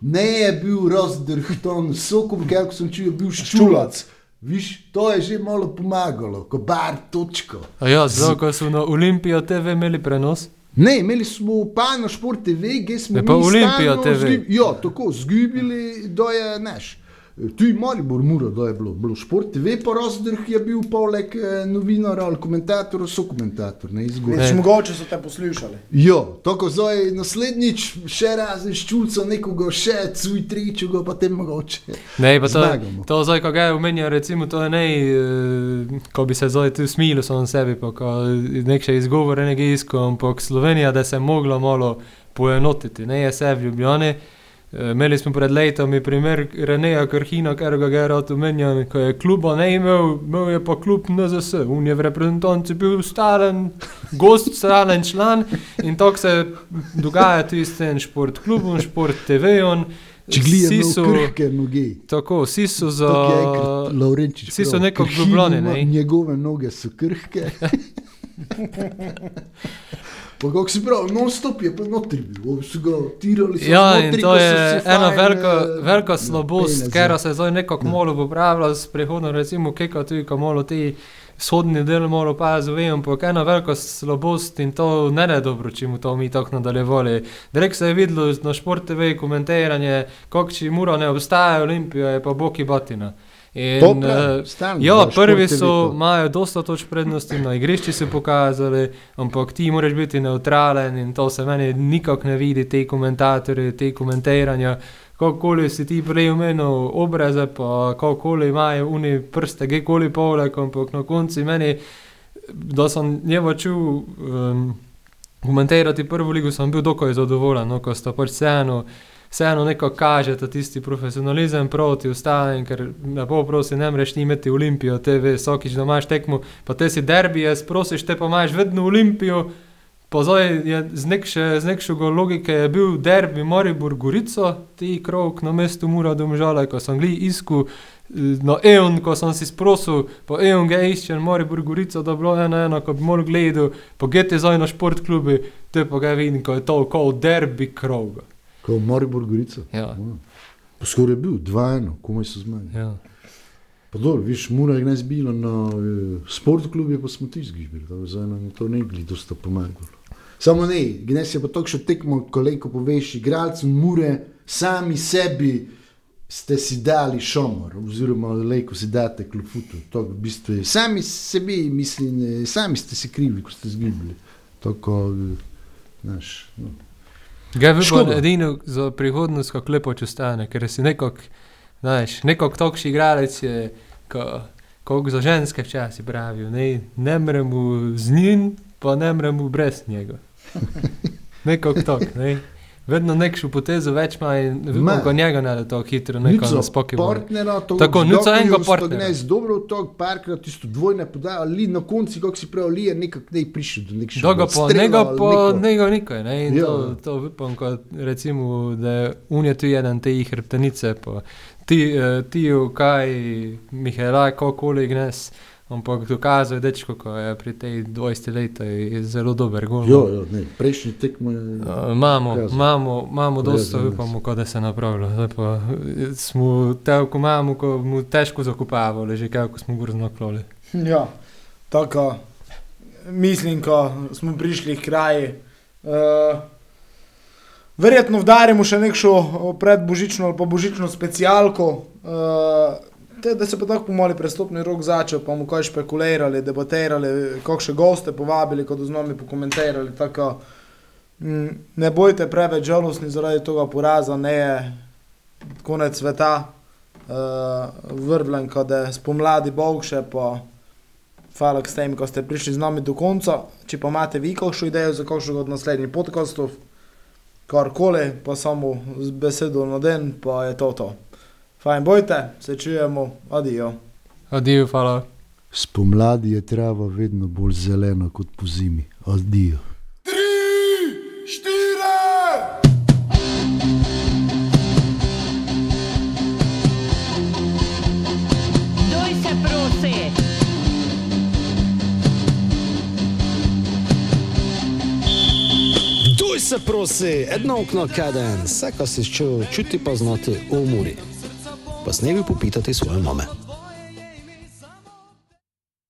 ne je bil razdrhton, sokom, kako sem čutil, bil ščulac. Viš, to je že malo pomagalo, ko bar točko. A ja, zelo, ko so na Olimpijo TV imeli prenos. Ne, imeli smo pa na šport TV, ki smo Ne, pa mi Olimpija stalno TV. zgub- Ja, tako, zgubili, da je naš. Tu je Maribor, Muro, da je bilo, bilo šport, TV pa razdrh je bil poleg eh, novinara ali komentatora, so komentator, ne izgubili. Veš, mogoče so te poslušali. Jo, tako zdaj naslednjič še razen ščulca nekoga, še cuj tričuga, pa te mogoče. Ne, pa to, to zdaj, ko ga je omenjal, recimo, to je ne, eh, ko bi se zdaj tu smilil sam sebi, pa ko nek še izgovor energijsko, ampak Slovenija, da se je mogla malo poenotiti, ne je se v Ljubljani. Eh, Imeli smo pred letom primer Reneja Krhina, ker ga je rad omenjal, ko je kluba ne imel, imel je pa klub NZS, on je v reprezentanci bil stalen, gost, stalen član in to se dogaja tudi s tem šport klubom, šport TV-om. Vsi so- krhke noge. Tako, vsi so za. Lovrenčič vsi so Ljubljani, ima- ne? Njegove noge so krhke. Pa kako si prav, non stop je pa notri bil, so ga tirali. so Ja, notri, in to je ena velika, eh, velika slabost, ker se zdaj nekako malo popravlja s prihodom, recimo, keka tudi, ko malo ti sodni del malo pa zove, ampak ena velika slabost in to ne je dobro, če mu to mi tako nadaljevali. Direkt se je videlo na Šport TV komentiranje, kako če Mura ne obstaja, Olimpija je pa Boki Batina. In, To pravim, eh, stalno, Ja, da, prvi so, imajo dosta toč prednosti, na igrišču so pokazali, ampak ti moraš biti neutralen in to se meni nikako ne vidi, te komentatorje, te komentiranja. Kakorkoli si ti prej omenil obraze, pa kakorkoli imajo oni prste, kjerkoli poleg, ampak na koncu meni, da sem njega čul um, komentirati prvo ligo, sem bil dokaj zadovoljen, no, ko sta pač vseeno. Vseeno neko kaže ta tisti profesionalizem proti ostalim, ker lepo prosim, ne moreš ti imeti Olimpijo, TV, vsakič da imaš tekmo, pa te si derbije, sprosiš, te pa imaš vedno Olimpijo. Je z nekše- z nekšega logike je bil derbi Maribor Gorico, ti krok na mestu Mura domžale, ko sem gli isku eh, na Eon, ko sem si sprosil, po Eon ga iščem Maribor Gorico, da bilo ena ena, ko bi moral gledati, po GT zdaj na šport klubi, te pa ga vidim, ko je to kot derbi kroga. Ko Maribor Gorica. Ja. Skoraj je bil, dva eno, komaj so zmagali. Ja. Dobro, viš, Mura je gnes bilo na uh, sportklubju, pa smo ti izgibili, tako da nam je to ne gli dosta pomagalo. Samo ne, gnes je pa tako še tekmo, koliko poveš, igralcem Mure sami sebi ste si dali šomor, oziroma lejko si date klofutu. To v bistvu je, sami sebi, mislim, eh, sami ste si krivi, ko ste izgibili. Tako, eh, znaš, no. Ga bi pa Škoda. edino za prihodnost, kako lepo če stane, ker si nekako, znaš, nekako tokši igralec je, ko, ko za ženske včasih pravijo, ne, ne moremo z njim, pa ne moremo brez njega. Nekako tako, ne. Vedno nekšo potezo več ima in Ma. vidimo, ko njega ne da tako hitro, neko Nico spokoj. partnera, to Tako, nico enega partnerja. Ne, z dobro to parkrat, tisto dvojne podaje, ali na koncu, kako si prej, ali je nekako ne prišel do nekega Doga pa, njega pa, njega nikaj, ne, in Ja. to, to upam, ko recimo, da je unija tu jedan te jih hrbtenice, pa ti, eh, ti, kaj, Mihaelaj, kakoli gnes, ampak dokazuje, dečko, ko je pri tej 20 leta, je zelo dober gol. Jo, jo, ne, prejšnji tekmo je. Eh, Imamo, Pokazal. imamo, imamo dosta, upamo, ko da se napravlja. Zdaj pa eh, smo tako imamo, ko mu težko zakupavali, že kako smo grozno kloli. Ja, tako. Mislim, ko smo prišli k kraji. Uh, verjetno vdarimo še nekšo predbožično ali pa božično specialko. Uh, te, da se pa tako pomali prestopni rok začel, pa mu kaj špekulirali, debatirali, kakšne goste povabili, ko z nami pokomentirali. Tako, mm, ne bojte preveč žalostni zaradi tega poraza, ne je konec sveta. Uh, vrvlen, ko da spomladi bovše, pa hvala s tem, ko ste prišli z nami do konca. Če pa imate vi kakšno idejo za kakšnega od naslednjih podkastov, karkoli, pa samo z besedo na den, pa je to to. Fajn, bojte, se čujemo, adijo. Adijo, hvala. Spomladi je trava vedno bolj zelena kot po zimi. Adijo. Se prosi! Duj se prosi, edno okno kaden, vse, kar si čutil, čuti pa znati v umori. Pa s nebi popitati svoje mame.